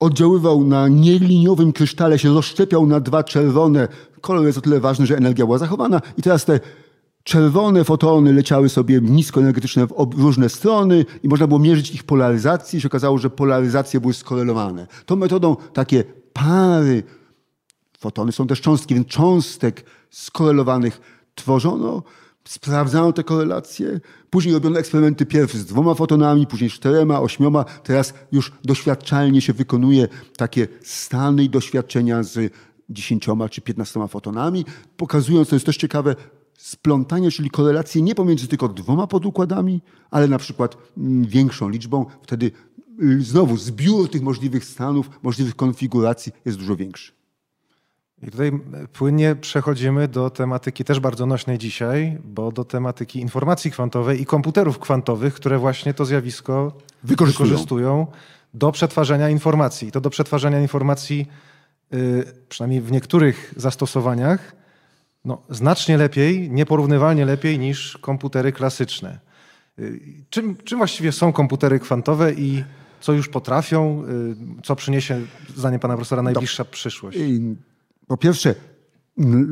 oddziaływał na nieliniowym krysztale, się rozszczepiał na dwa czerwone. Kolor jest o tyle ważny, że energia była zachowana. I teraz te czerwone fotony leciały sobie niskoenergetyczne w różne strony i można było mierzyć ich polaryzację. I się okazało, że polaryzacje były skorelowane. Tą metodą takie pary, fotony są też cząstki, więc cząstek skorelowanych tworzono sprawdzano te korelacje. Później robiono eksperymenty pierwsze z dwoma fotonami, później czterema, ośmioma. Teraz już doświadczalnie się wykonuje takie stany i doświadczenia z dziesięcioma czy piętnastoma fotonami, pokazując, to jest też ciekawe, splątanie, czyli korelacje nie pomiędzy tylko dwoma podukładami, ale na przykład mm, większą liczbą. Wtedy y, znowu zbiór tych możliwych stanów, możliwych konfiguracji jest dużo większy. I tutaj płynnie przechodzimy do tematyki też bardzo nośnej dzisiaj, bo do tematyki informacji kwantowej i komputerów kwantowych, które właśnie to zjawisko wykorzystują, wykorzystują do przetwarzania informacji. To do przetwarzania informacji, y, przynajmniej w niektórych zastosowaniach, no, znacznie lepiej, nieporównywalnie lepiej niż komputery klasyczne. Y, czym, czym właściwie są komputery kwantowe i co już potrafią, y, co przyniesie, zdaniem pana profesora, najbliższa przyszłość? Po pierwsze,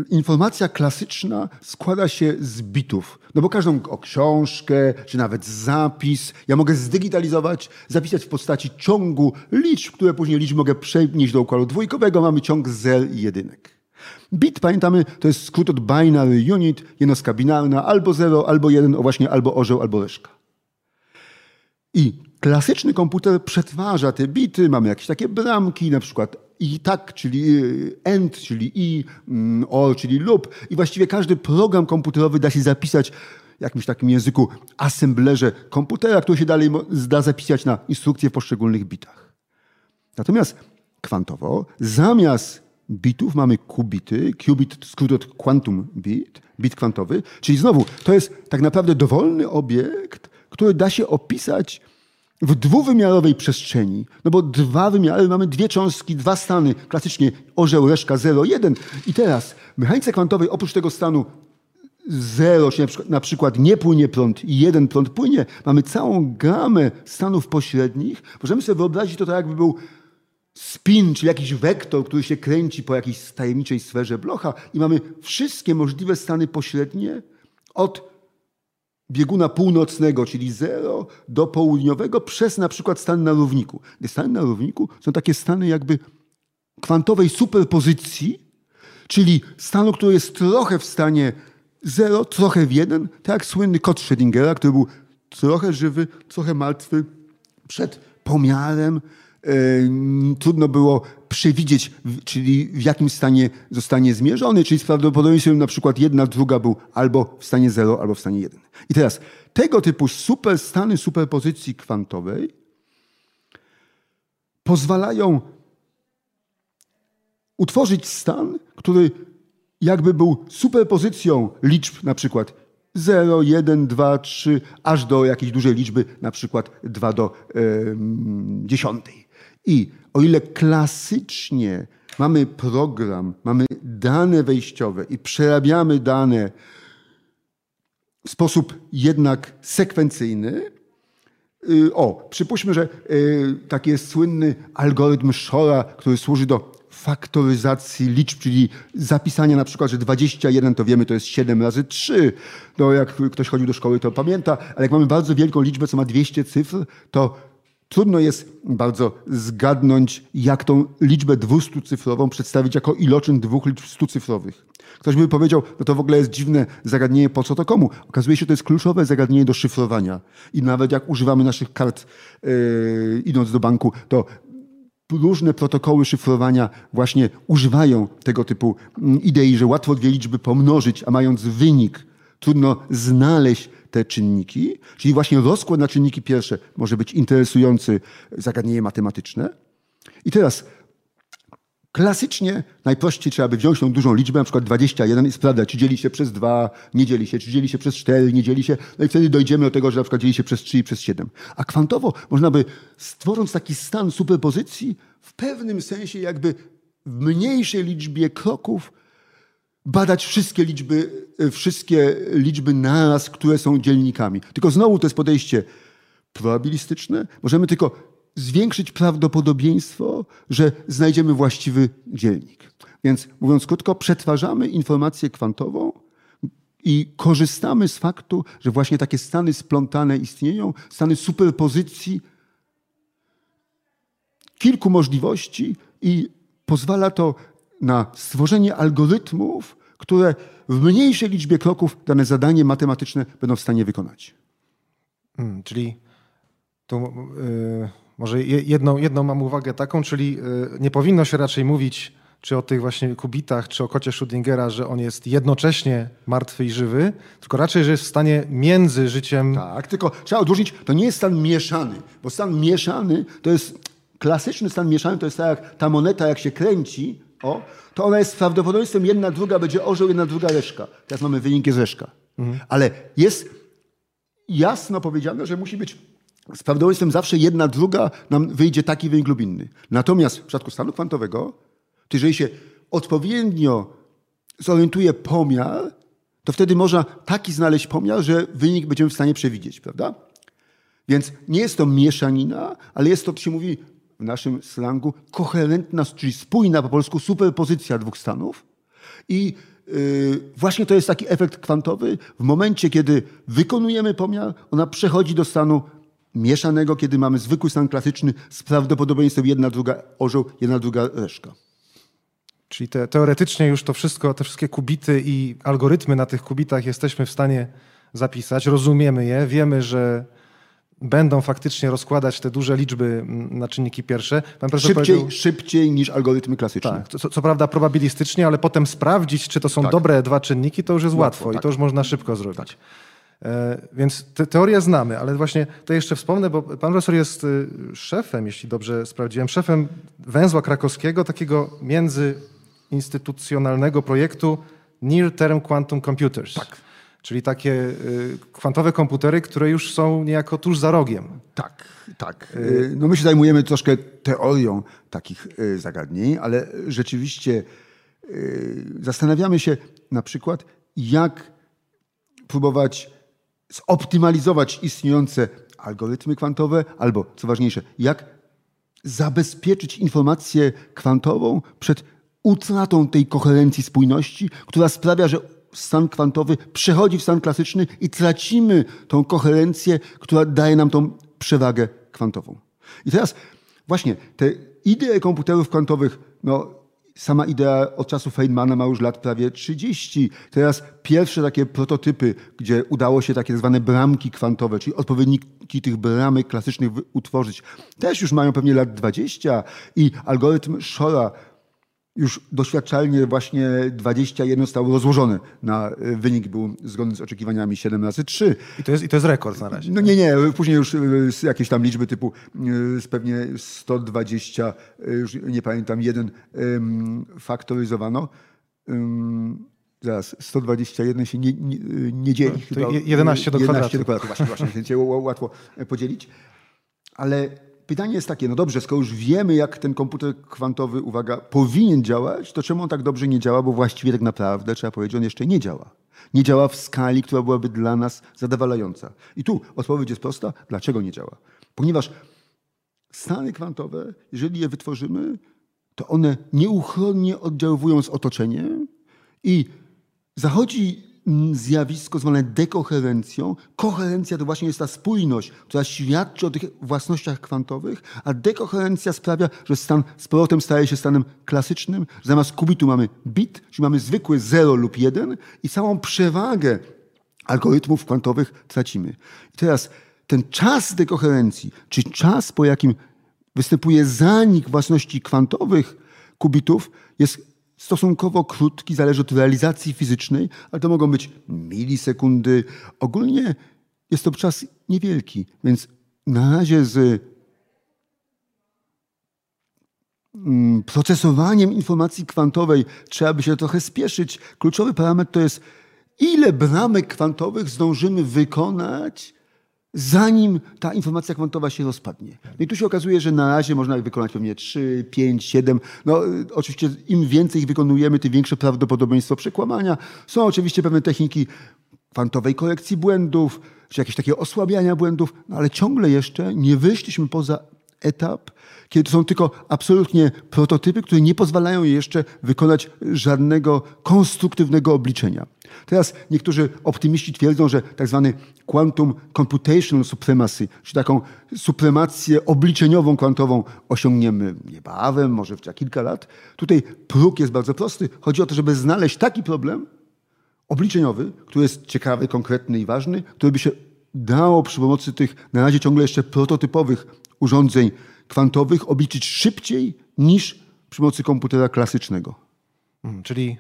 informacja klasyczna składa się z bitów. No bo każdą książkę, czy nawet zapis, ja mogę zdigitalizować, zapisać w postaci ciągu liczb, które później liczb mogę przenieść do układu dwójkowego. Mamy ciąg zer i jedynek. Bit, pamiętamy, to jest skrót od binary unit, jednostka binarna, albo 0, albo 1, o właśnie albo orzeł, albo reszka. I klasyczny komputer przetwarza te bity, mamy jakieś takie bramki, na przykład i tak, czyli end, czyli i, mm, or, czyli lub. I właściwie każdy program komputerowy da się zapisać w jakimś takim języku assemblerze komputera, który się dalej da zapisać na instrukcje w poszczególnych bitach. Natomiast kwantowo, zamiast bitów mamy kubity, qubit skrót od quantum bit, bit kwantowy, czyli znowu to jest tak naprawdę dowolny obiekt, który da się opisać w dwuwymiarowej przestrzeni, no bo dwa wymiary, mamy dwie cząstki, dwa stany, klasycznie orzeł, reszka 0, 1. I teraz w mechanice kwantowej oprócz tego stanu 0, czyli na przykład nie płynie prąd i jeden prąd płynie, mamy całą gamę stanów pośrednich. Możemy sobie wyobrazić to tak, jakby był spin, czyli jakiś wektor, który się kręci po jakiejś tajemniczej sferze blocha i mamy wszystkie możliwe stany pośrednie od bieguna północnego, czyli zero, do południowego przez na przykład stan na równiku. Stany na równiku są takie stany jakby kwantowej superpozycji, czyli stanu, który jest trochę w stanie zero, trochę w jeden, tak jak słynny kod Schrödingera, który był trochę żywy, trochę martwy przed pomiarem, trudno było przewidzieć, czyli w jakim stanie zostanie zmierzony, czyli z prawdopodobieństwem na przykład jedna, druga był albo w stanie 0, albo w stanie 1. I teraz tego typu super stany superpozycji kwantowej pozwalają utworzyć stan, który jakby był superpozycją liczb na przykład 0, 1, 2, 3, aż do jakiejś dużej liczby, na przykład 2 do yy, dziesiątej. I o ile klasycznie mamy program, mamy dane wejściowe i przerabiamy dane w sposób jednak sekwencyjny, y, o, przypuśćmy, że y, taki jest słynny algorytm Shora, który służy do faktoryzacji liczb, czyli zapisania na przykład, że 21 to wiemy, to jest 7 razy 3. No jak ktoś chodził do szkoły, to pamięta, ale jak mamy bardzo wielką liczbę, co ma 200 cyfr, to Trudno jest bardzo zgadnąć, jak tą liczbę dwustucyfrową przedstawić jako iloczyn dwóch liczb stucyfrowych. Ktoś by powiedział, no to w ogóle jest dziwne zagadnienie, po co to komu? Okazuje się, że to jest kluczowe zagadnienie do szyfrowania. I nawet jak używamy naszych kart, yy, idąc do banku, to różne protokoły szyfrowania właśnie używają tego typu mm, idei, że łatwo dwie liczby pomnożyć, a mając wynik, trudno znaleźć te czynniki, czyli właśnie rozkład na czynniki pierwsze może być interesujący zagadnienie matematyczne. I teraz Klasycznie najprościej trzeba by wziąć tą dużą liczbę, na przykład 21 i sprawdzać, czy dzieli się przez 2, nie dzieli się, czy dzieli się przez 4, nie dzieli się. No i wtedy dojdziemy do tego, że na przykład dzieli się przez 3 i przez 7. A kwantowo można by, stworząc taki stan superpozycji, w pewnym sensie jakby w mniejszej liczbie kroków badać wszystkie liczby, wszystkie liczby naraz, które są dzielnikami. Tylko znowu to jest podejście probabilistyczne. Możemy tylko zwiększyć prawdopodobieństwo, że znajdziemy właściwy dzielnik. Więc mówiąc krótko, przetwarzamy informację kwantową i korzystamy z faktu, że właśnie takie stany splątane istnieją, stany superpozycji kilku możliwości i pozwala to na stworzenie algorytmów, które w mniejszej liczbie kroków dane zadanie matematyczne będą w stanie wykonać. Hmm, czyli tu yy, może jedną, jedną mam uwagę taką, czyli yy, nie powinno się raczej mówić czy o tych właśnie kubitach, czy o kocie Schrödingera, że on jest jednocześnie martwy i żywy, tylko raczej, że jest w stanie między życiem... Tak, tylko trzeba odróżnić, to nie jest stan mieszany, bo stan mieszany to jest, klasyczny stan mieszany to jest tak jak ta moneta jak się kręci, o, to ona jest z prawdopodobieństwem jedna druga będzie orzeł, jedna druga reszka. Teraz mamy wyniki z reszka. Mhm. Ale jest jasno powiedziane, że musi być z prawdopodobieństwem zawsze jedna druga nam wyjdzie taki wynik lub inny. Natomiast w przypadku stanu kwantowego, to jeżeli się odpowiednio zorientuje pomiar, to wtedy można taki znaleźć pomiar, że wynik będziemy w stanie przewidzieć, prawda? Więc nie jest to mieszanina, ale jest to, to się mówi w naszym slangu, koherentna, czyli spójna po polsku superpozycja dwóch stanów. I yy, właśnie to jest taki efekt kwantowy. W momencie, kiedy wykonujemy pomiar, ona przechodzi do stanu mieszanego, kiedy mamy zwykły stan klasyczny z prawdopodobieństwem jedna, druga orzeł, jedna, druga reszka. Czyli te, teoretycznie już to wszystko, te wszystkie kubity i algorytmy na tych kubitach jesteśmy w stanie zapisać, rozumiemy je, wiemy, że będą faktycznie rozkładać te duże liczby na czynniki pierwsze. szybciej, szybciej niż algorytmy klasyczne. Tak, co, co, prawda probabilistycznie, ale potem sprawdzić, czy to są tak. dobre dwa czynniki, to już jest łatwo, łatwo tak. i to już można szybko zrobić. Tak. E, więc te teorię znamy, ale właśnie to jeszcze wspomnę, bo pan profesor jest y, szefem, jeśli dobrze sprawdziłem, szefem węzła krakowskiego, takiego międzyinstytucjonalnego projektu Near Term Quantum Computers. Tak. Czyli takie y, kwantowe komputery, które już są niejako tuż za rogiem. Tak, tak. Y, no my się zajmujemy troszkę teorią takich zagadnień, ale rzeczywiście zastanawiamy się na przykład, jak próbować zoptymalizować istniejące algorytmy kwantowe, albo co ważniejsze, jak zabezpieczyć informację kwantową przed utratą tej koherencji spójności, która sprawia, że stan kwantowy przechodzi w stan klasyczny i tracimy tą koherencję, która daje nam tą przewagę kwantową. I teraz właśnie te idee komputerów kwantowych, no, Sama idea od czasu Feynmana ma już lat prawie 30. Teraz pierwsze takie prototypy, gdzie udało się takie zwane bramki kwantowe, czyli odpowiedniki tych bramek klasycznych utworzyć, też już mają pewnie lat 20 i algorytm Shora już doświadczalnie właśnie 21 zostało rozłożone na e, wynik był zgodny z oczekiwaniami 7 razy 3. I to jest, i to jest rekord na razie. No nie, nie, później już e, jakieś tam liczby typu e, z pewnie 120, już nie pamiętam, jeden faktoryzowano. Zaraz, 121 się nie, nie, nie dzieli. No, to 11 do 11 kwadratu. do kwadratu, właśnie, właśnie, więc łatwo podzielić. Ale Pytanie jest takie, no dobrze, skoro już wiemy, jak ten komputer kwantowy, uwaga, powinien działać, to czemu on tak dobrze nie działa? Bo właściwie tak naprawdę, trzeba powiedzieć, on jeszcze nie działa. Nie działa w skali, która byłaby dla nas zadowalająca. I tu odpowiedź jest prosta. Dlaczego nie działa? Ponieważ stany kwantowe, jeżeli je wytworzymy, to one nieuchronnie oddziaływują z otoczeniem i zachodzi zjawisko zwane dekoherencją. Koherencja to właśnie jest ta spójność, która świadczy o tych własnościach kwantowych, a dekoherencja sprawia, że stan z powrotem staje się stanem klasycznym. Zamiast kubitu mamy bit, czyli mamy zwykły 0 lub 1 i całą przewagę algorytmów kwantowych tracimy. I teraz ten czas dekoherencji, czy czas, po jakim występuje zanik własności kwantowych kubitów, jest stosunkowo krótki, zależy od realizacji fizycznej, ale to mogą być milisekundy. Ogólnie jest to czas niewielki, więc na razie z mm, procesowaniem informacji kwantowej trzeba by się trochę spieszyć. Kluczowy parametr to jest, ile bramek kwantowych zdążymy wykonać, zanim ta informacja kwantowa się rozpadnie. No i tu się okazuje, że na razie można ich wykonać pewnie 3, 5, 7. No, y, oczywiście im więcej ich wykonujemy, tym większe prawdopodobieństwo przekłamania. Są oczywiście pewne techniki kwantowej korekcji błędów, czy jakieś takie osłabiania błędów, no ale ciągle jeszcze nie wyszliśmy poza etap, kiedy to są tylko absolutnie prototypy, które nie pozwalają jeszcze wykonać żadnego konstruktywnego obliczenia. Teraz niektórzy optymiści twierdzą, że tak zwany quantum computational supremacy, czyli taką supremację obliczeniową kwantową osiągniemy niebawem, może za kilka lat. Tutaj próg jest bardzo prosty. Chodzi o to, żeby znaleźć taki problem obliczeniowy, który jest ciekawy, konkretny i ważny, który by się dało przy pomocy tych na razie ciągle jeszcze prototypowych urządzeń kwantowych obliczyć szybciej niż przy pomocy komputera klasycznego. Hmm, czyli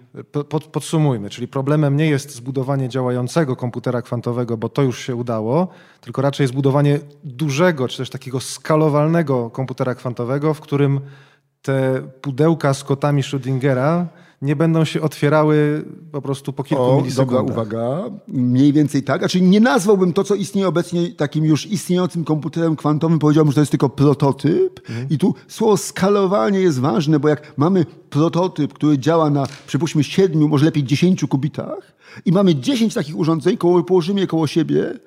pod, podsumujmy, czyli problemem nie jest zbudowanie działającego komputera kwantowego, bo to już się udało, tylko raczej zbudowanie dużego, czy też takiego skalowalnego komputera kwantowego, w którym te pudełka z kotami Schrödingera nie będą się otwierały po prostu po kilku o, milisekundach. Dobra uwaga. Mniej więcej tak. Znaczy nie nazwałbym to, co istnieje obecnie takim już istniejącym komputerem kwantowym. Powiedziałbym, że to jest tylko prototyp. Mhm. I tu słowo skalowanie jest ważne, bo jak mamy prototyp, który działa na, przypuśćmy, siedmiu, może lepiej dziesięciu kubitach i mamy dziesięć takich urządzeń, koło, położymy je koło siebie,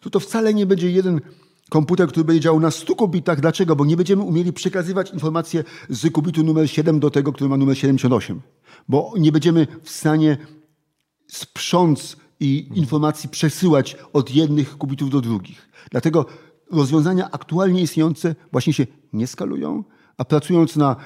to to wcale nie będzie jeden komputer, który będzie działał na 100 kubitach. Dlaczego? Bo nie będziemy umieli przekazywać informacje z kubitu numer 7 do tego, który ma numer 78 bo nie będziemy w stanie sprząc i informacji przesyłać od jednych kubitów do drugich. Dlatego rozwiązania aktualnie istniejące właśnie się nie skalują, a pracując na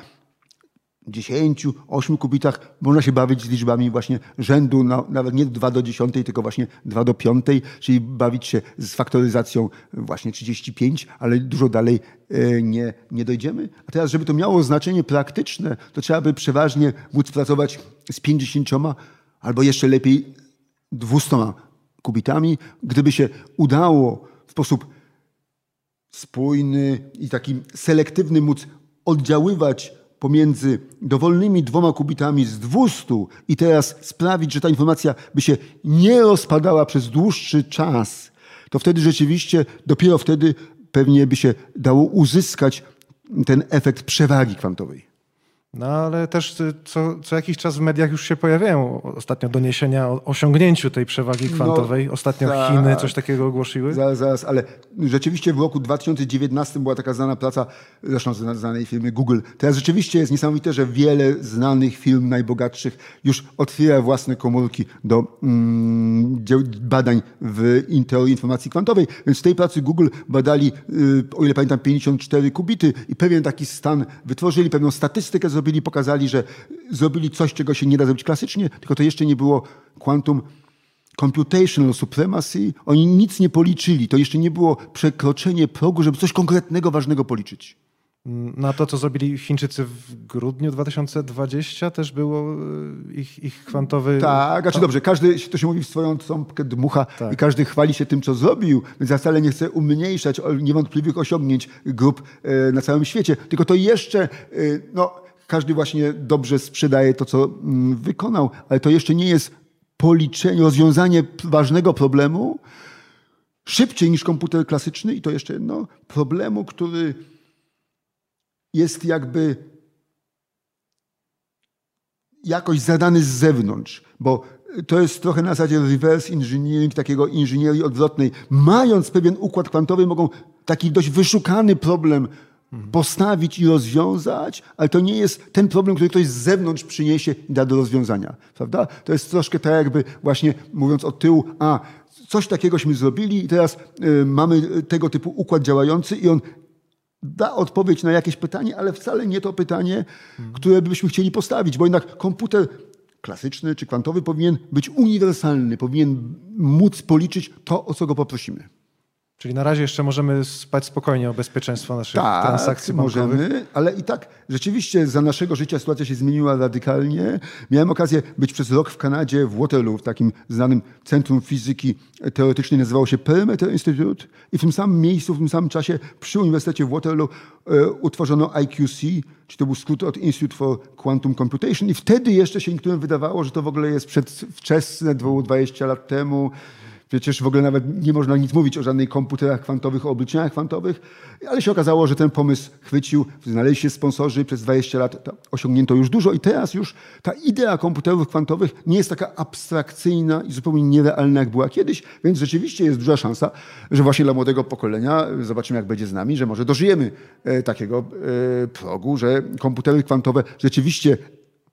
10, 8 kubitach można się bawić z liczbami właśnie rzędu, na, nawet nie 2 do 10, tylko właśnie 2 do 5, czyli bawić się z faktoryzacją właśnie 35, ale dużo dalej e, nie, nie dojdziemy. A teraz, żeby to miało znaczenie praktyczne, to trzeba by przeważnie móc pracować z 50 albo jeszcze lepiej 200 kubitami. Gdyby się udało w sposób spójny i taki selektywny móc oddziaływać pomiędzy dowolnymi dwoma kubitami z 200 i teraz sprawić, że ta informacja by się nie rozpadała przez dłuższy czas, to wtedy rzeczywiście, dopiero wtedy pewnie by się dało uzyskać ten efekt przewagi kwantowej. No ale też y, co, co jakiś czas w mediach już się pojawiają ostatnio doniesienia o osiągnięciu tej przewagi no, kwantowej. No, ostatnio ta, Chiny coś takiego ogłosiły. Zaraz, zaraz, ale rzeczywiście w roku 2019 była taka znana praca, zresztą znanej firmy Google. Teraz rzeczywiście jest niesamowite, że wiele znanych firm najbogatszych już otwiera własne komórki do mm, badań w teorii informacji kwantowej. Więc w tej pracy Google badali, y, o ile pamiętam, 54 kubity i pewien taki stan wytworzyli, pewną statystykę zrobili, pokazali, że zrobili coś, czego się nie da zrobić klasycznie, tylko to jeszcze nie było quantum computational supremacy. Oni nic nie policzyli. To jeszcze nie było przekroczenie progu, żeby coś konkretnego, ważnego policzyć. Na to, co zrobili Chińczycy w grudniu 2020, też było e, ich, ich kwantowy... Tak, znaczy dobrze, każdy, to się mówi w swoją trąbkę dmucha tak. i każdy chwali się tym, co zrobił, więc ja wcale nie chcę umniejszać niewątpliwych osiągnięć grup e, na całym świecie, tylko to jeszcze, e, no każdy właśnie dobrze sprzedaje to, co mm, wykonał, ale to jeszcze nie jest policzenie, rozwiązanie ważnego problemu szybciej niż komputer klasyczny i to jeszcze jedno, problemu, który jest jakby jakoś zadany z zewnątrz, bo to jest trochę na zasadzie reverse engineering, takiego inżynierii odwrotnej. Mając pewien układ kwantowy, mogą taki dość wyszukany problem postawić i rozwiązać, ale to nie jest ten problem, który ktoś z zewnątrz przyniesie i da do rozwiązania. Prawda? To jest troszkę tak jakby właśnie mówiąc od tyłu, a coś takiegośmy zrobili i teraz y, mamy tego typu układ działający i on da odpowiedź na jakieś pytanie, ale wcale nie to pytanie, hmm. które byśmy chcieli postawić, bo jednak komputer klasyczny czy kwantowy powinien być uniwersalny, powinien móc policzyć to, o co go poprosimy. Czyli na razie jeszcze możemy spać spokojnie o bezpieczeństwo naszych tak, transakcji bankowych. możemy, ale i tak rzeczywiście za naszego życia sytuacja się zmieniła radykalnie. Miałem okazję być przez rok w Kanadzie, w Waterloo, w takim znanym centrum fizyki teoretycznej, nazywało się Perimeter Institute i w tym samym miejscu, w tym samym czasie przy Uniwersytecie w Waterloo e, utworzono IQC, czy to był skrót od Institute for Quantum Computation i wtedy jeszcze się niektórym wydawało, że to w ogóle jest przedwczesne, 20 lat temu, Przecież w ogóle nawet nie można nic mówić o żadnych komputerach kwantowych, o obliczeniach kwantowych, ale się okazało, że ten pomysł chwycił, znaleźli się sponsorzy, przez 20 lat osiągnięto już dużo i teraz już ta idea komputerów kwantowych nie jest taka abstrakcyjna i zupełnie nierealna, jak była kiedyś, więc rzeczywiście jest duża szansa, że właśnie dla młodego pokolenia, zobaczymy jak będzie z nami, że może dożyjemy e, takiego e, progu, że komputery kwantowe rzeczywiście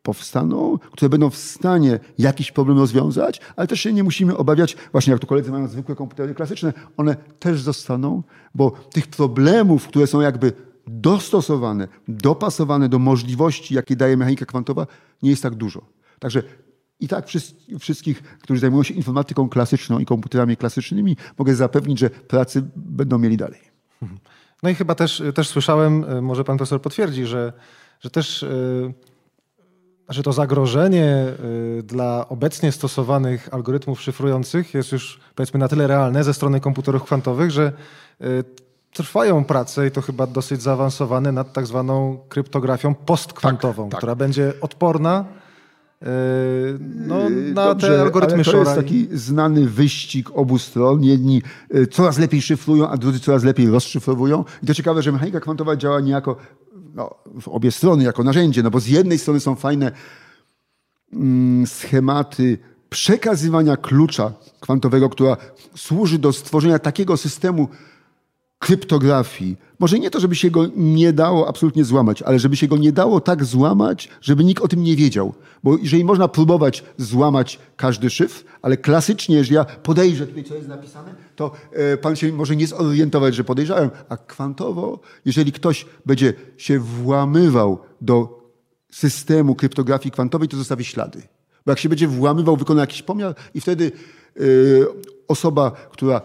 powstaną, które będą w stanie jakiś problem rozwiązać, ale też się nie musimy obawiać, właśnie jak tu koledzy mają zwykłe komputery klasyczne, one też zostaną, bo tych problemów, które są jakby dostosowane, dopasowane do możliwości, jakie daje mechanika kwantowa, nie jest tak dużo. Także i tak wszystkich, którzy zajmują się informatyką klasyczną i komputerami klasycznymi, mogę zapewnić, że pracy będą mieli dalej. No i chyba też, też słyszałem, może pan profesor potwierdzi, że, że też yy znaczy to zagrożenie y, dla obecnie stosowanych algorytmów szyfrujących jest już powiedzmy na tyle realne ze strony komputerów kwantowych, że y, trwają prace i to chyba dosyć zaawansowane nad tak zwaną kryptografią postkwantową, tak, tak. która będzie odporna y, no, na Dobrze, te algorytmy ale to jest taki znany wyścig obu stron. Jedni coraz lepiej szyfrują, a drudzy coraz lepiej rozszyfrowują. I to ciekawe, że mechanika kwantowa działa niejako no, w obie strony jako narzędzie, no bo z jednej strony są fajne mm, schematy przekazywania klucza kwantowego, która służy do stworzenia takiego systemu kryptografii. Może nie to, żeby się go nie dało absolutnie złamać, ale żeby się go nie dało tak złamać, żeby nikt o tym nie wiedział. Bo jeżeli można próbować złamać każdy szyfr, ale klasycznie, jeżeli ja podejrzę tutaj, co jest napisane, to e, pan się może nie zorientować, że podejrzałem. A kwantowo, jeżeli ktoś będzie się włamywał do systemu kryptografii kwantowej, to zostawi ślady. Bo jak się będzie włamywał, wykona jakiś pomiar i wtedy e, osoba, która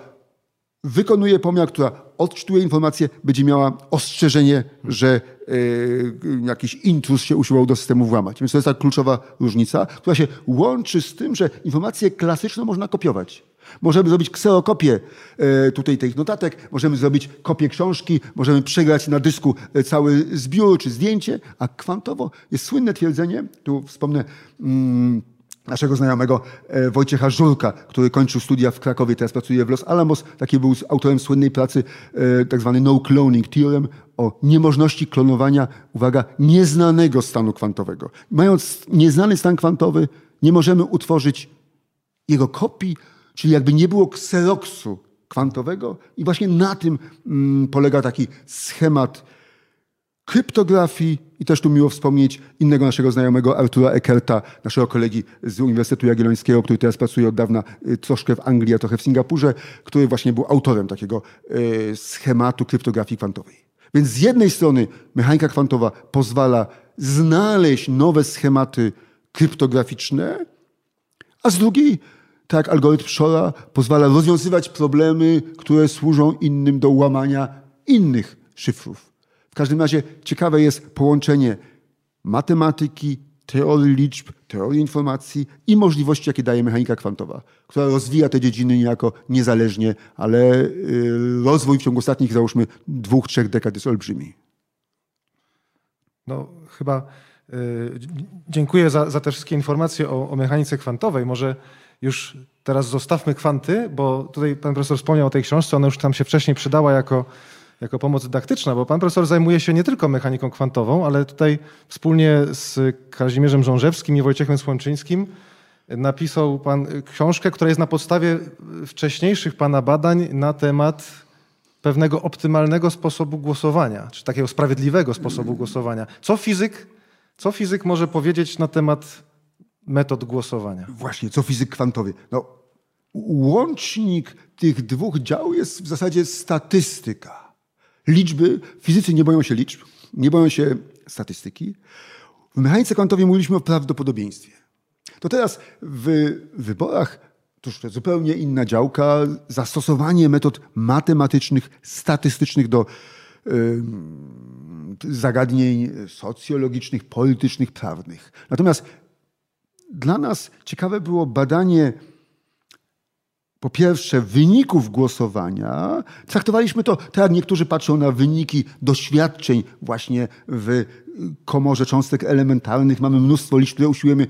wykonuje pomiar, która odczytuje informację, będzie miała ostrzeżenie, że y, jakiś intruz się usiłował do systemu włamać. Więc to jest ta kluczowa różnica, która się łączy z tym, że informację klasyczną można kopiować. Możemy zrobić kserokopię e, tutaj tych notatek, możemy zrobić kopię książki, możemy przegrać na dysku e, cały zbiór czy zdjęcie, a kwantowo jest słynne twierdzenie, tu wspomnę mm, naszego znajomego e, Wojciecha Żurka, który kończył studia w Krakowie, teraz pracuje w Los Alamos. Taki był autorem słynnej pracy, e, tak zwany no cloning theorem, o niemożności klonowania, uwaga, nieznanego stanu kwantowego. Mając nieznany stan kwantowy, nie możemy utworzyć jego kopii, czyli jakby nie było kseroksu kwantowego i właśnie na tym mm, polega taki schemat kryptografii i też tu miło wspomnieć innego naszego znajomego Artura Eckerta, naszego kolegi z Uniwersytetu Jagiellońskiego, który teraz pracuje od dawna y, troszkę w Anglii, a trochę w Singapurze, który właśnie był autorem takiego y, schematu kryptografii kwantowej. Więc z jednej strony mechanika kwantowa pozwala znaleźć nowe schematy kryptograficzne, a z drugiej, tak jak algorytm Shora, pozwala rozwiązywać problemy, które służą innym do łamania innych szyfrów. Każdym razie ciekawe jest połączenie matematyki, teorii liczb, teorii informacji i możliwości, jakie daje mechanika kwantowa, która rozwija te dziedziny niejako niezależnie, ale y, rozwój w ciągu ostatnich, załóżmy, dwóch, trzech dekad jest olbrzymi. No, chyba y, dziękuję za, za te wszystkie informacje o, o mechanice kwantowej. Może już teraz zostawmy kwanty, bo tutaj pan profesor wspomniał o tej książce, ona już tam się wcześniej przydała jako jako pomoc dydaktyczna, bo pan profesor zajmuje się nie tylko mechaniką kwantową, ale tutaj wspólnie z Kazimierzem Żążewskim i Wojciechem Słomczyńskim napisał pan książkę, która jest na podstawie wcześniejszych pana badań na temat pewnego optymalnego sposobu głosowania, czy takiego sprawiedliwego sposobu głosowania. Co fizyk, co fizyk może powiedzieć na temat metod głosowania? Właśnie, co fizyk kwantowy? No, łącznik tych dwóch dział jest w zasadzie statystyka. Liczby, fizycy nie boją się liczb, nie boją się statystyki. W mechanice kwantowej mówiliśmy o prawdopodobieństwie. To teraz w wyborach to zupełnie inna działka, zastosowanie metod matematycznych, statystycznych do zagadnień socjologicznych, politycznych, prawnych. Natomiast dla nas ciekawe było badanie po pierwsze wyników głosowania. Traktowaliśmy to, tak jak niektórzy patrzą na wyniki doświadczeń właśnie w komorze cząstek elementarnych. Mamy mnóstwo liczb, które usiłujemy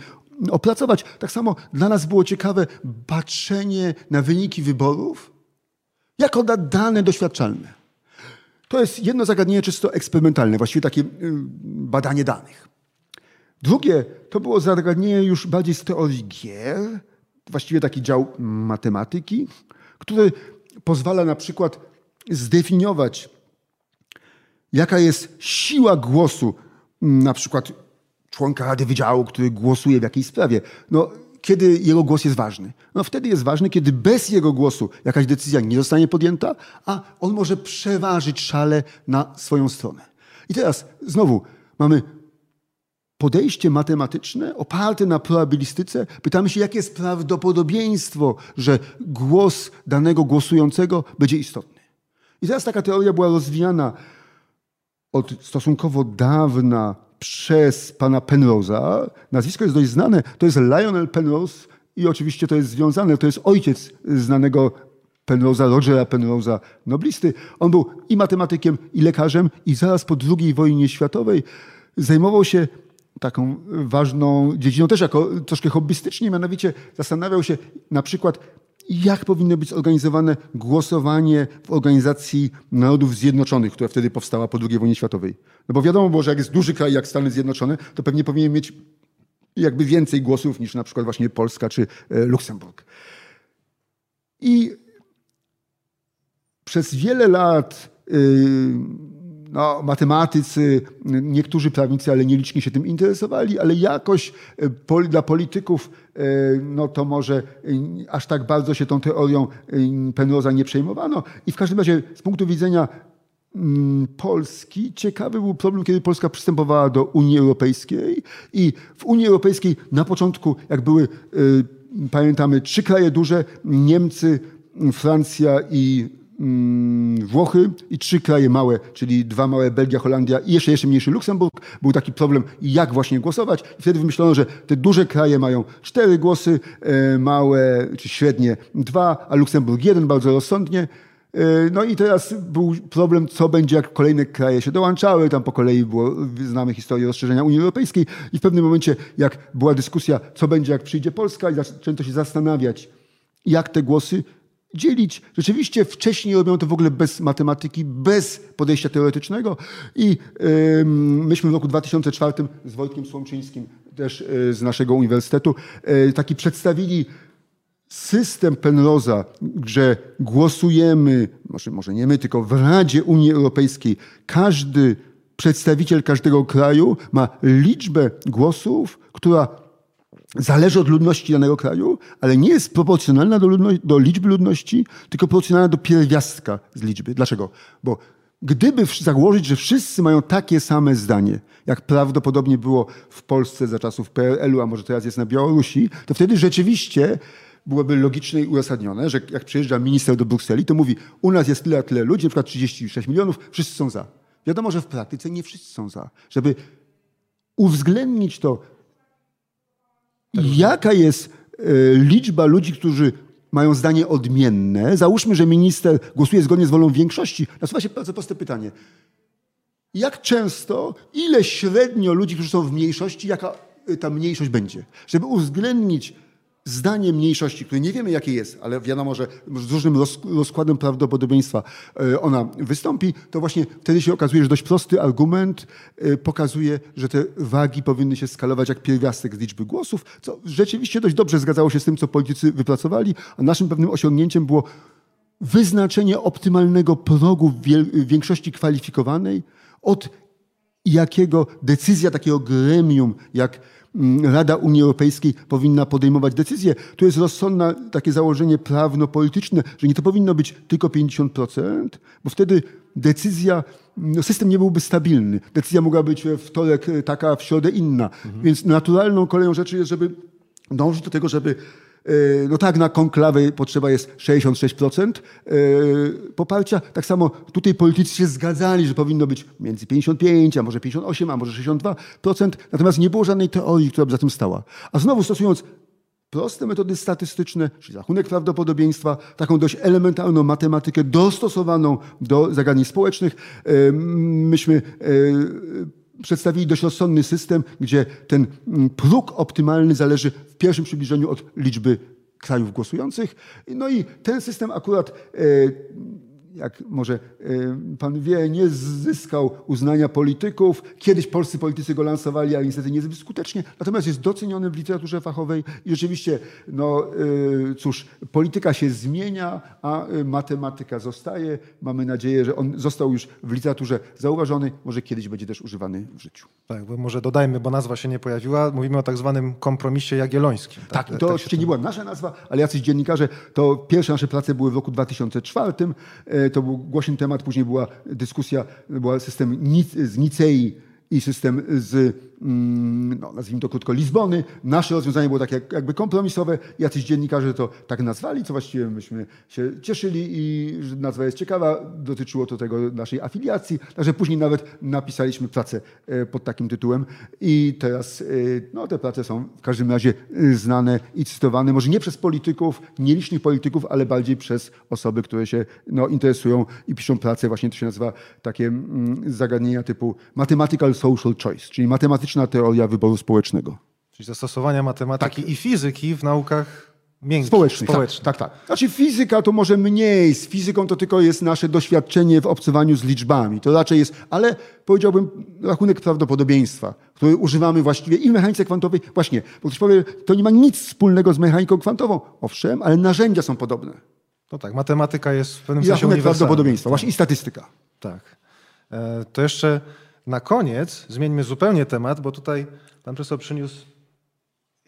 opracować. Tak samo dla nas było ciekawe patrzenie na wyniki wyborów jako na dane doświadczalne. To jest jedno zagadnienie czysto eksperymentalne, właściwie takie y, badanie danych. Drugie to było zagadnienie już bardziej z teorii gier, właściwie taki dział matematyki, który pozwala na przykład zdefiniować, jaka jest siła głosu na przykład członka Rady Wydziału, który głosuje w jakiejś sprawie. No, kiedy jego głos jest ważny? No wtedy jest ważny, kiedy bez jego głosu jakaś decyzja nie zostanie podjęta, a on może przeważyć szale na swoją stronę. I teraz znowu mamy podejście matematyczne oparte na probabilistyce. Pytamy się, jakie jest prawdopodobieństwo, że głos danego głosującego będzie istotny. I teraz taka teoria była rozwijana od stosunkowo dawna przez pana Penrose'a. Nazwisko jest dość znane. To jest Lionel Penrose i oczywiście to jest związane, to jest ojciec znanego Penrose'a, Rogera Penrose'a, noblisty. On był i matematykiem, i lekarzem i zaraz po II wojnie światowej zajmował się taką ważną dziedziną, też jako troszkę hobbystycznie, mianowicie zastanawiał się na przykład, jak powinno być zorganizowane głosowanie w Organizacji Narodów Zjednoczonych, która wtedy powstała po II wojnie światowej. No bo wiadomo było, że jak jest duży kraj jak Stany Zjednoczone, to pewnie powinien mieć jakby więcej głosów niż na przykład właśnie Polska czy e, Luksemburg. I przez wiele lat yy, no, matematycy, niektórzy prawnicy, ale nieliczni się tym interesowali, ale jakoś e, dla polityków e, no to może e, aż tak bardzo się tą teorią Penrose'a nie przejmowano. I w każdym razie z punktu widzenia mm, Polski ciekawy był problem, kiedy Polska przystępowała do Unii Europejskiej i w Unii Europejskiej na początku, jak były, pamiętamy, trzy kraje duże, Niemcy, Francja i Włochy i trzy kraje małe, czyli dwa małe Belgia, Holandia i jeszcze, jeszcze mniejszy Luksemburg. Był taki problem, jak właśnie głosować. I wtedy wymyślono, że te duże kraje mają cztery głosy, e, małe czy średnie dwa, a Luksemburg jeden, bardzo rozsądnie. E, no i teraz był problem, co będzie, jak kolejne kraje się dołączały. Tam po kolei było, znamy historię rozszerzenia Unii Europejskiej i w pewnym momencie, jak była dyskusja, co będzie, jak przyjdzie Polska i zaczęto się zastanawiać, jak te głosy dzielić. Rzeczywiście wcześniej robią to w ogóle bez matematyki, bez podejścia teoretycznego i yy, myśmy w roku 2004 z Wojtkiem Słomczyńskim, też yy, z naszego uniwersytetu, yy, taki przedstawili system Penroza, że głosujemy, może, może nie my, tylko w Radzie Unii Europejskiej, każdy przedstawiciel każdego kraju ma liczbę głosów, która zależy od ludności danego kraju, ale nie jest proporcjonalna do, do, liczby ludności, tylko proporcjonalna do pierwiastka z liczby. Dlaczego? Bo gdyby założyć, że wszyscy mają takie same zdanie, jak prawdopodobnie było w Polsce za czasów PRL-u, a może teraz jest na Białorusi, to wtedy rzeczywiście byłoby logiczne i uzasadnione, że jak przyjeżdża minister do Brukseli, to mówi, u nas jest tyle a tyle ludzi, na przykład 36 milionów, wszyscy są za. Wiadomo, że w praktyce nie wszyscy są za. Żeby uwzględnić to Jaka jest e, liczba ludzi, którzy mają zdanie odmienne? Załóżmy, że minister głosuje zgodnie z wolą większości. Nasuwa się bardzo proste pytanie. Jak często, ile średnio ludzi, którzy są w mniejszości, jaka e, ta mniejszość będzie? Żeby uwzględnić zdanie mniejszości, które nie wiemy jakie jest, ale wiadomo, że z różnym rozkładem prawdopodobieństwa e, ona wystąpi, to właśnie wtedy się okazuje, że dość prosty argument e, pokazuje, że te wagi powinny się skalować jak pierwiastek z liczby głosów, co rzeczywiście dość dobrze zgadzało się z tym, co politycy wypracowali, a naszym pewnym osiągnięciem było wyznaczenie optymalnego progu większości kwalifikowanej, od jakiego decyzja takiego gremium, jak Rada Unii Europejskiej powinna podejmować decyzje. Tu jest rozsądne takie założenie prawno-polityczne, że nie to powinno być tylko 50%, bo wtedy decyzja, no system nie byłby stabilny. Decyzja mogła być we wtorek taka, w środę inna. Mhm. Więc naturalną koleją rzeczy jest, żeby dążyć do tego, żeby E, No tak, na konklawy potrzeba jest 66% e, poparcia. Tak samo tutaj politycy się zgadzali, że powinno być między 55, a może 58, a może 62%. Natomiast nie było żadnej teorii, która by za tym stała. A znowu stosując proste metody statystyczne, czyli rachunek prawdopodobieństwa, taką dość elementarną matematykę dostosowaną do zagadnień społecznych, e, myśmy przedstawili dość rozsądny system, gdzie ten mm, próg optymalny zależy w pierwszym przybliżeniu od liczby krajów głosujących. No i ten system akurat e, jak może e, pan wie, nie zyskał uznania polityków. Kiedyś polscy politycy go lansowali, ale niestety niezbyt skutecznie. Natomiast jest doceniony w literaturze fachowej i rzeczywiście, no e, cóż, polityka się zmienia, a e, matematyka zostaje. Mamy nadzieję, że on został już w literaturze zauważony. Może kiedyś będzie też używany w życiu. Tak, bo może dodajmy, bo nazwa się nie pojawiła. Mówimy o tak zwanym kompromisie jagiellońskim. Tak, to oczywiście nie była nasza nazwa, ale jacyś dziennikarze, to pierwsze nasze prace były w roku 2004. E, To był głośny temat, później była dyskusja, była system z Nicei i system z, mm, no, nazwijmy to krótko, Lizbony. Nasze rozwiązanie było takie jak- jakby kompromisowe. Jacyś dziennikarze to tak nazwali, co właściwie myśmy się cieszyli i nazwa jest ciekawa. Dotyczyło to tego naszej afiliacji. Także później nawet napisaliśmy pracę e, pod takim tytułem i teraz e, no, te prace są w każdym razie e, znane i cytowane, może nie przez polityków, nielicznych polityków, ale bardziej przez osoby, które się no, interesują i piszą pracę, właśnie to się nazywa takie mm, zagadnienia typu mathematical social choice, czyli matematyczna teoria wyboru społecznego. Czyli zastosowania matematyki i fizyki w naukach miękkich, Społecznych, społecznych. Tak, tak, tak. Znaczy fizyka to może mniej, z fizyką to tylko jest nasze doświadczenie w obcowaniu z liczbami. To raczej jest, ale powiedziałbym rachunek prawdopodobieństwa, który używamy właściwie i w mechanice kwantowej. Właśnie, bo ktoś powie, to nie ma nic wspólnego z mechaniką kwantową. Owszem, ale narzędzia są podobne. No tak, matematyka jest w pewnym I sensie uniwersalna. prawdopodobieństwa, właśnie i statystyka. Tak. E, To jeszcze na koniec zmieńmy zupełnie temat, bo tutaj pan profesor przyniósł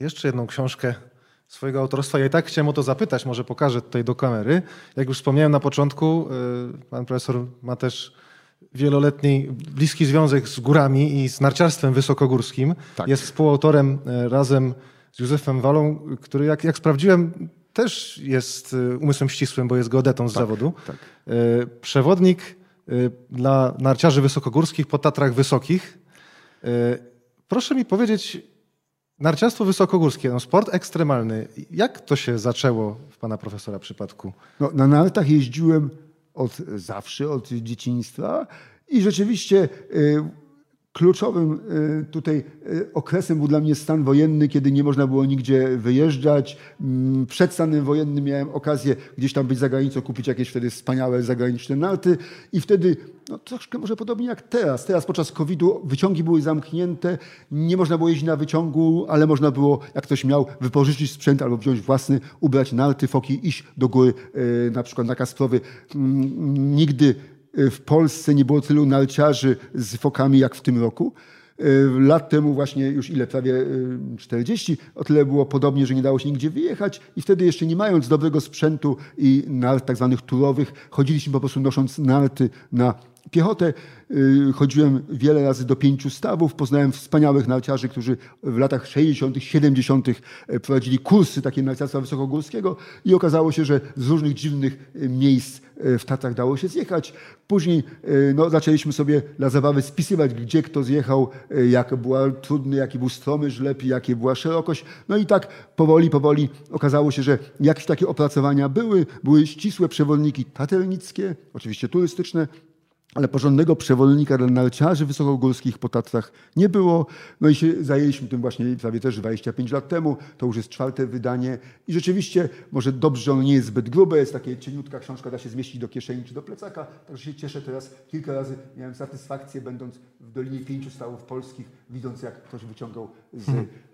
jeszcze jedną książkę swojego autorstwa. Ja i tak chciałem o to zapytać, może pokażę tutaj do kamery. Jak już wspomniałem na początku, e, pan profesor ma też wieloletni, bliski związek z górami i z narciarstwem wysokogórskim. Tak. Jest współautorem e, razem z Józefem Walą, który jak, jak sprawdziłem też jest e, umysłem ścisłym, bo jest geodetą z zawodu. tak. Przewodnik dla narciarzy wysokogórskich po Tatrach Wysokich. E, Proszę mi powiedzieć, narciarstwo wysokogórskie, no sport ekstremalny, jak to się zaczęło w pana profesora przypadku? No, na nartach jeździłem od zawsze, od dzieciństwa i rzeczywiście y, kluczowym y, tutaj y, okresem był dla mnie stan wojenny, kiedy nie można było nigdzie wyjeżdżać. Mm, Przed stanem wojennym miałem okazję gdzieś tam być za granicą, kupić jakieś wtedy wspaniałe zagraniczne narty i wtedy no, troszkę może podobnie jak teraz. Teraz podczas COVID-u wyciągi były zamknięte, nie można było jeździć na wyciągu, ale można było, jak ktoś miał, wypożyczyć sprzęt albo wziąć własny, ubrać narty, foki, iść do góry, y, na przykład na Kasprowy. Mm, Nigdy w Polsce nie było tylu narciarzy z fokami jak w tym roku. Y, Lat temu właśnie już ile, prawie y, 40, o tyle było podobnie, że nie dało się nigdzie wyjechać i wtedy jeszcze nie mając dobrego sprzętu i nart tak zwanych turowych, chodziliśmy po prostu nosząc narty na piechotę. Y, Chodziłem wiele razy do pięciu stawów, poznałem wspaniałych narciarzy, którzy w latach 60., 70. prowadzili kursy takie narciarstwa wysokogórskiego i okazało się, że z różnych dziwnych y, miejsc y, w Tatrach dało się zjechać. Później no, zaczęliśmy sobie dla zabawy spisywać, gdzie kto zjechał, jak była trudny, jaki był stromy żleb, i jakie była szerokość. No i tak powoli, powoli okazało się, że jakieś takie opracowania były. Były ścisłe przewodniki taternickie, oczywiście turystyczne, ale porządnego przewodnika dla narciarzy wysokogórskich po Tatrach nie było. No i się zajęliśmy tym właśnie prawie też 25 lat temu. To już jest czwarte wydanie. I rzeczywiście, może dobrze, że ono nie jest zbyt grube, jest takie cieniutka książka, da się zmieścić do kieszeni czy do plecaka. Także się cieszę teraz. Kilka razy miałem satysfakcję, będąc w Dolinie Pięciu Stawów Polskich, widząc jak ktoś wyciągał z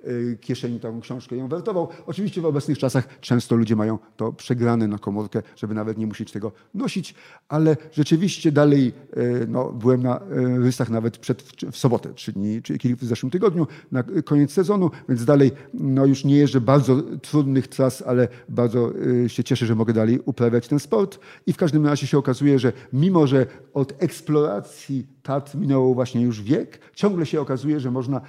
y, kieszeni tą książkę i ją wertował. Oczywiście w obecnych czasach często ludzie mają to przegrane na komórkę, żeby nawet nie musieć tego nosić, ale rzeczywiście dalej y, no, byłem na y, rysach nawet przed, w sobotę, trzy dni, czy w zeszłym tygodniu, na koniec sezonu, więc dalej no, już nie jeżdżę bardzo trudnych tras, ale bardzo się cieszę, że mogę dalej uprawiać ten sport i w każdym razie się okazuje, że mimo, że od eksploracji Tatr minęło właśnie już wiek, ciągle się okazuje, że można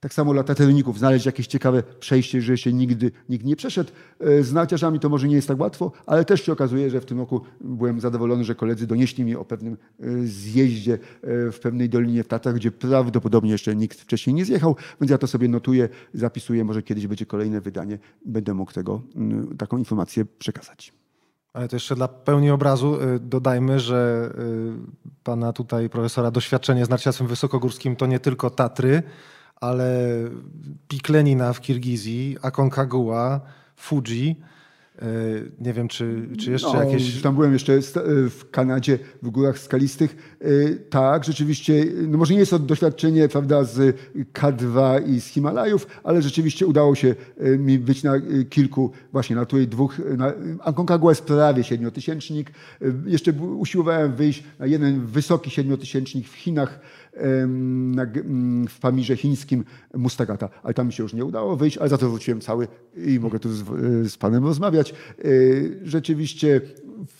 Tak samo dla taterników, znaleźć jakieś ciekawe przejście, że jeszcze nigdy nikt nie przeszedł. E, Z narciarzami to może nie jest tak łatwo, ale też się okazuje, że w tym roku byłem zadowolony, że koledzy donieśli mi o pewnym e, zjeździe e, w pewnej dolinie w Tatrach, gdzie prawdopodobnie jeszcze nikt wcześniej nie zjechał, więc ja to sobie notuję, zapisuję, może kiedyś będzie kolejne wydanie, będę mógł tego, mm, taką informację przekazać. Ale to jeszcze dla pełni obrazu y, dodajmy, że y, pana tutaj profesora doświadczenie z narciarstwem wysokogórskim to nie tylko Tatry, ale Piklenina w Kirgizji, Aconcagua, Fuji. Y, Nie wiem, czy, czy jeszcze No, jakieś... Tam byłem jeszcze w Kanadzie, w górach skalistych. Y, Tak, rzeczywiście, no może nie jest to doświadczenie prawda, z K2 i z Himalajów, ale rzeczywiście udało się mi być na kilku, właśnie na tutaj dwóch. Na, Aconcagua jest prawie siedmiotysięcznik. Jeszcze usiłowałem wyjść na jeden wysoki siedmiotysięcznik w Chinach, w Pamirze chińskim Mustagata, ale tam mi się już nie udało wyjść, ale za to wróciłem cały i mogę tu z, z panem rozmawiać. Y, Rzeczywiście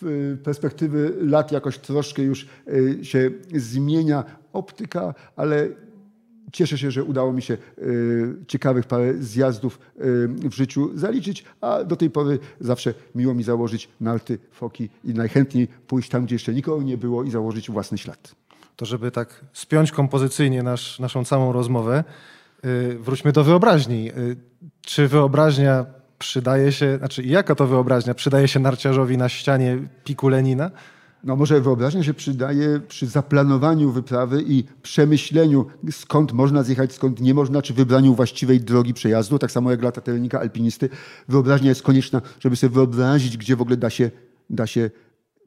w perspektywy lat jakoś troszkę już y, się zmienia optyka, ale cieszę się, że udało mi się y, ciekawych parę zjazdów w życiu zaliczyć, a do tej pory zawsze miło mi założyć narty, foki i najchętniej pójść tam, gdzie jeszcze nikogo nie było i założyć własny ślad. To żeby tak spiąć kompozycyjnie nasz, naszą całą rozmowę, y, wróćmy do wyobraźni. Y, Czy wyobraźnia przydaje się, znaczy jaka to wyobraźnia przydaje się narciarzowi na ścianie piku Lenina? No może wyobraźnia się przydaje przy zaplanowaniu wyprawy i przemyśleniu, skąd można zjechać, skąd nie można, czy wybraniu właściwej drogi przejazdu, tak samo jak dla tatelnika, alpinisty. Wyobraźnia jest konieczna, żeby sobie wyobrazić, gdzie w ogóle da się, da się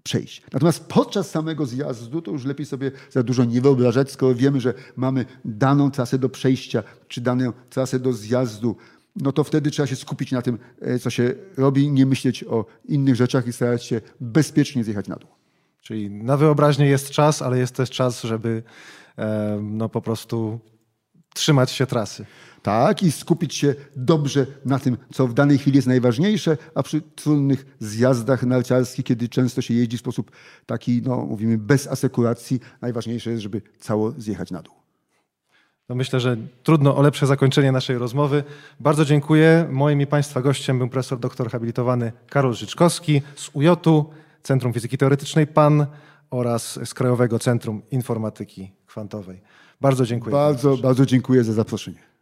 przejść. Natomiast podczas samego zjazdu to już lepiej sobie za dużo nie wyobrażać, skoro wiemy, że mamy daną trasę do przejścia, czy daną trasę do zjazdu, no to wtedy trzeba się skupić na tym, e, co się robi, nie myśleć o innych rzeczach i starać się bezpiecznie zjechać na dół. Czyli na wyobraźnię jest czas, ale jest też czas, żeby no po prostu trzymać się trasy. Tak, i skupić się dobrze na tym, co w danej chwili jest najważniejsze, a przy trudnych zjazdach narciarskich, kiedy często się jeździ w sposób taki, no mówimy, bez asekuracji, najważniejsze jest, żeby cało zjechać na dół. No myślę, że trudno o lepsze zakończenie naszej rozmowy. Bardzo dziękuję. Moim i Państwa gościem był profesor doktor habilitowany Karol Życzkowski z UJ-u, Centrum Fizyki Teoretycznej PAN oraz z Krajowego Centrum Informatyki Kwantowej. Bardzo dziękuję. Bardzo, bardzo dziękuję za zaproszenie.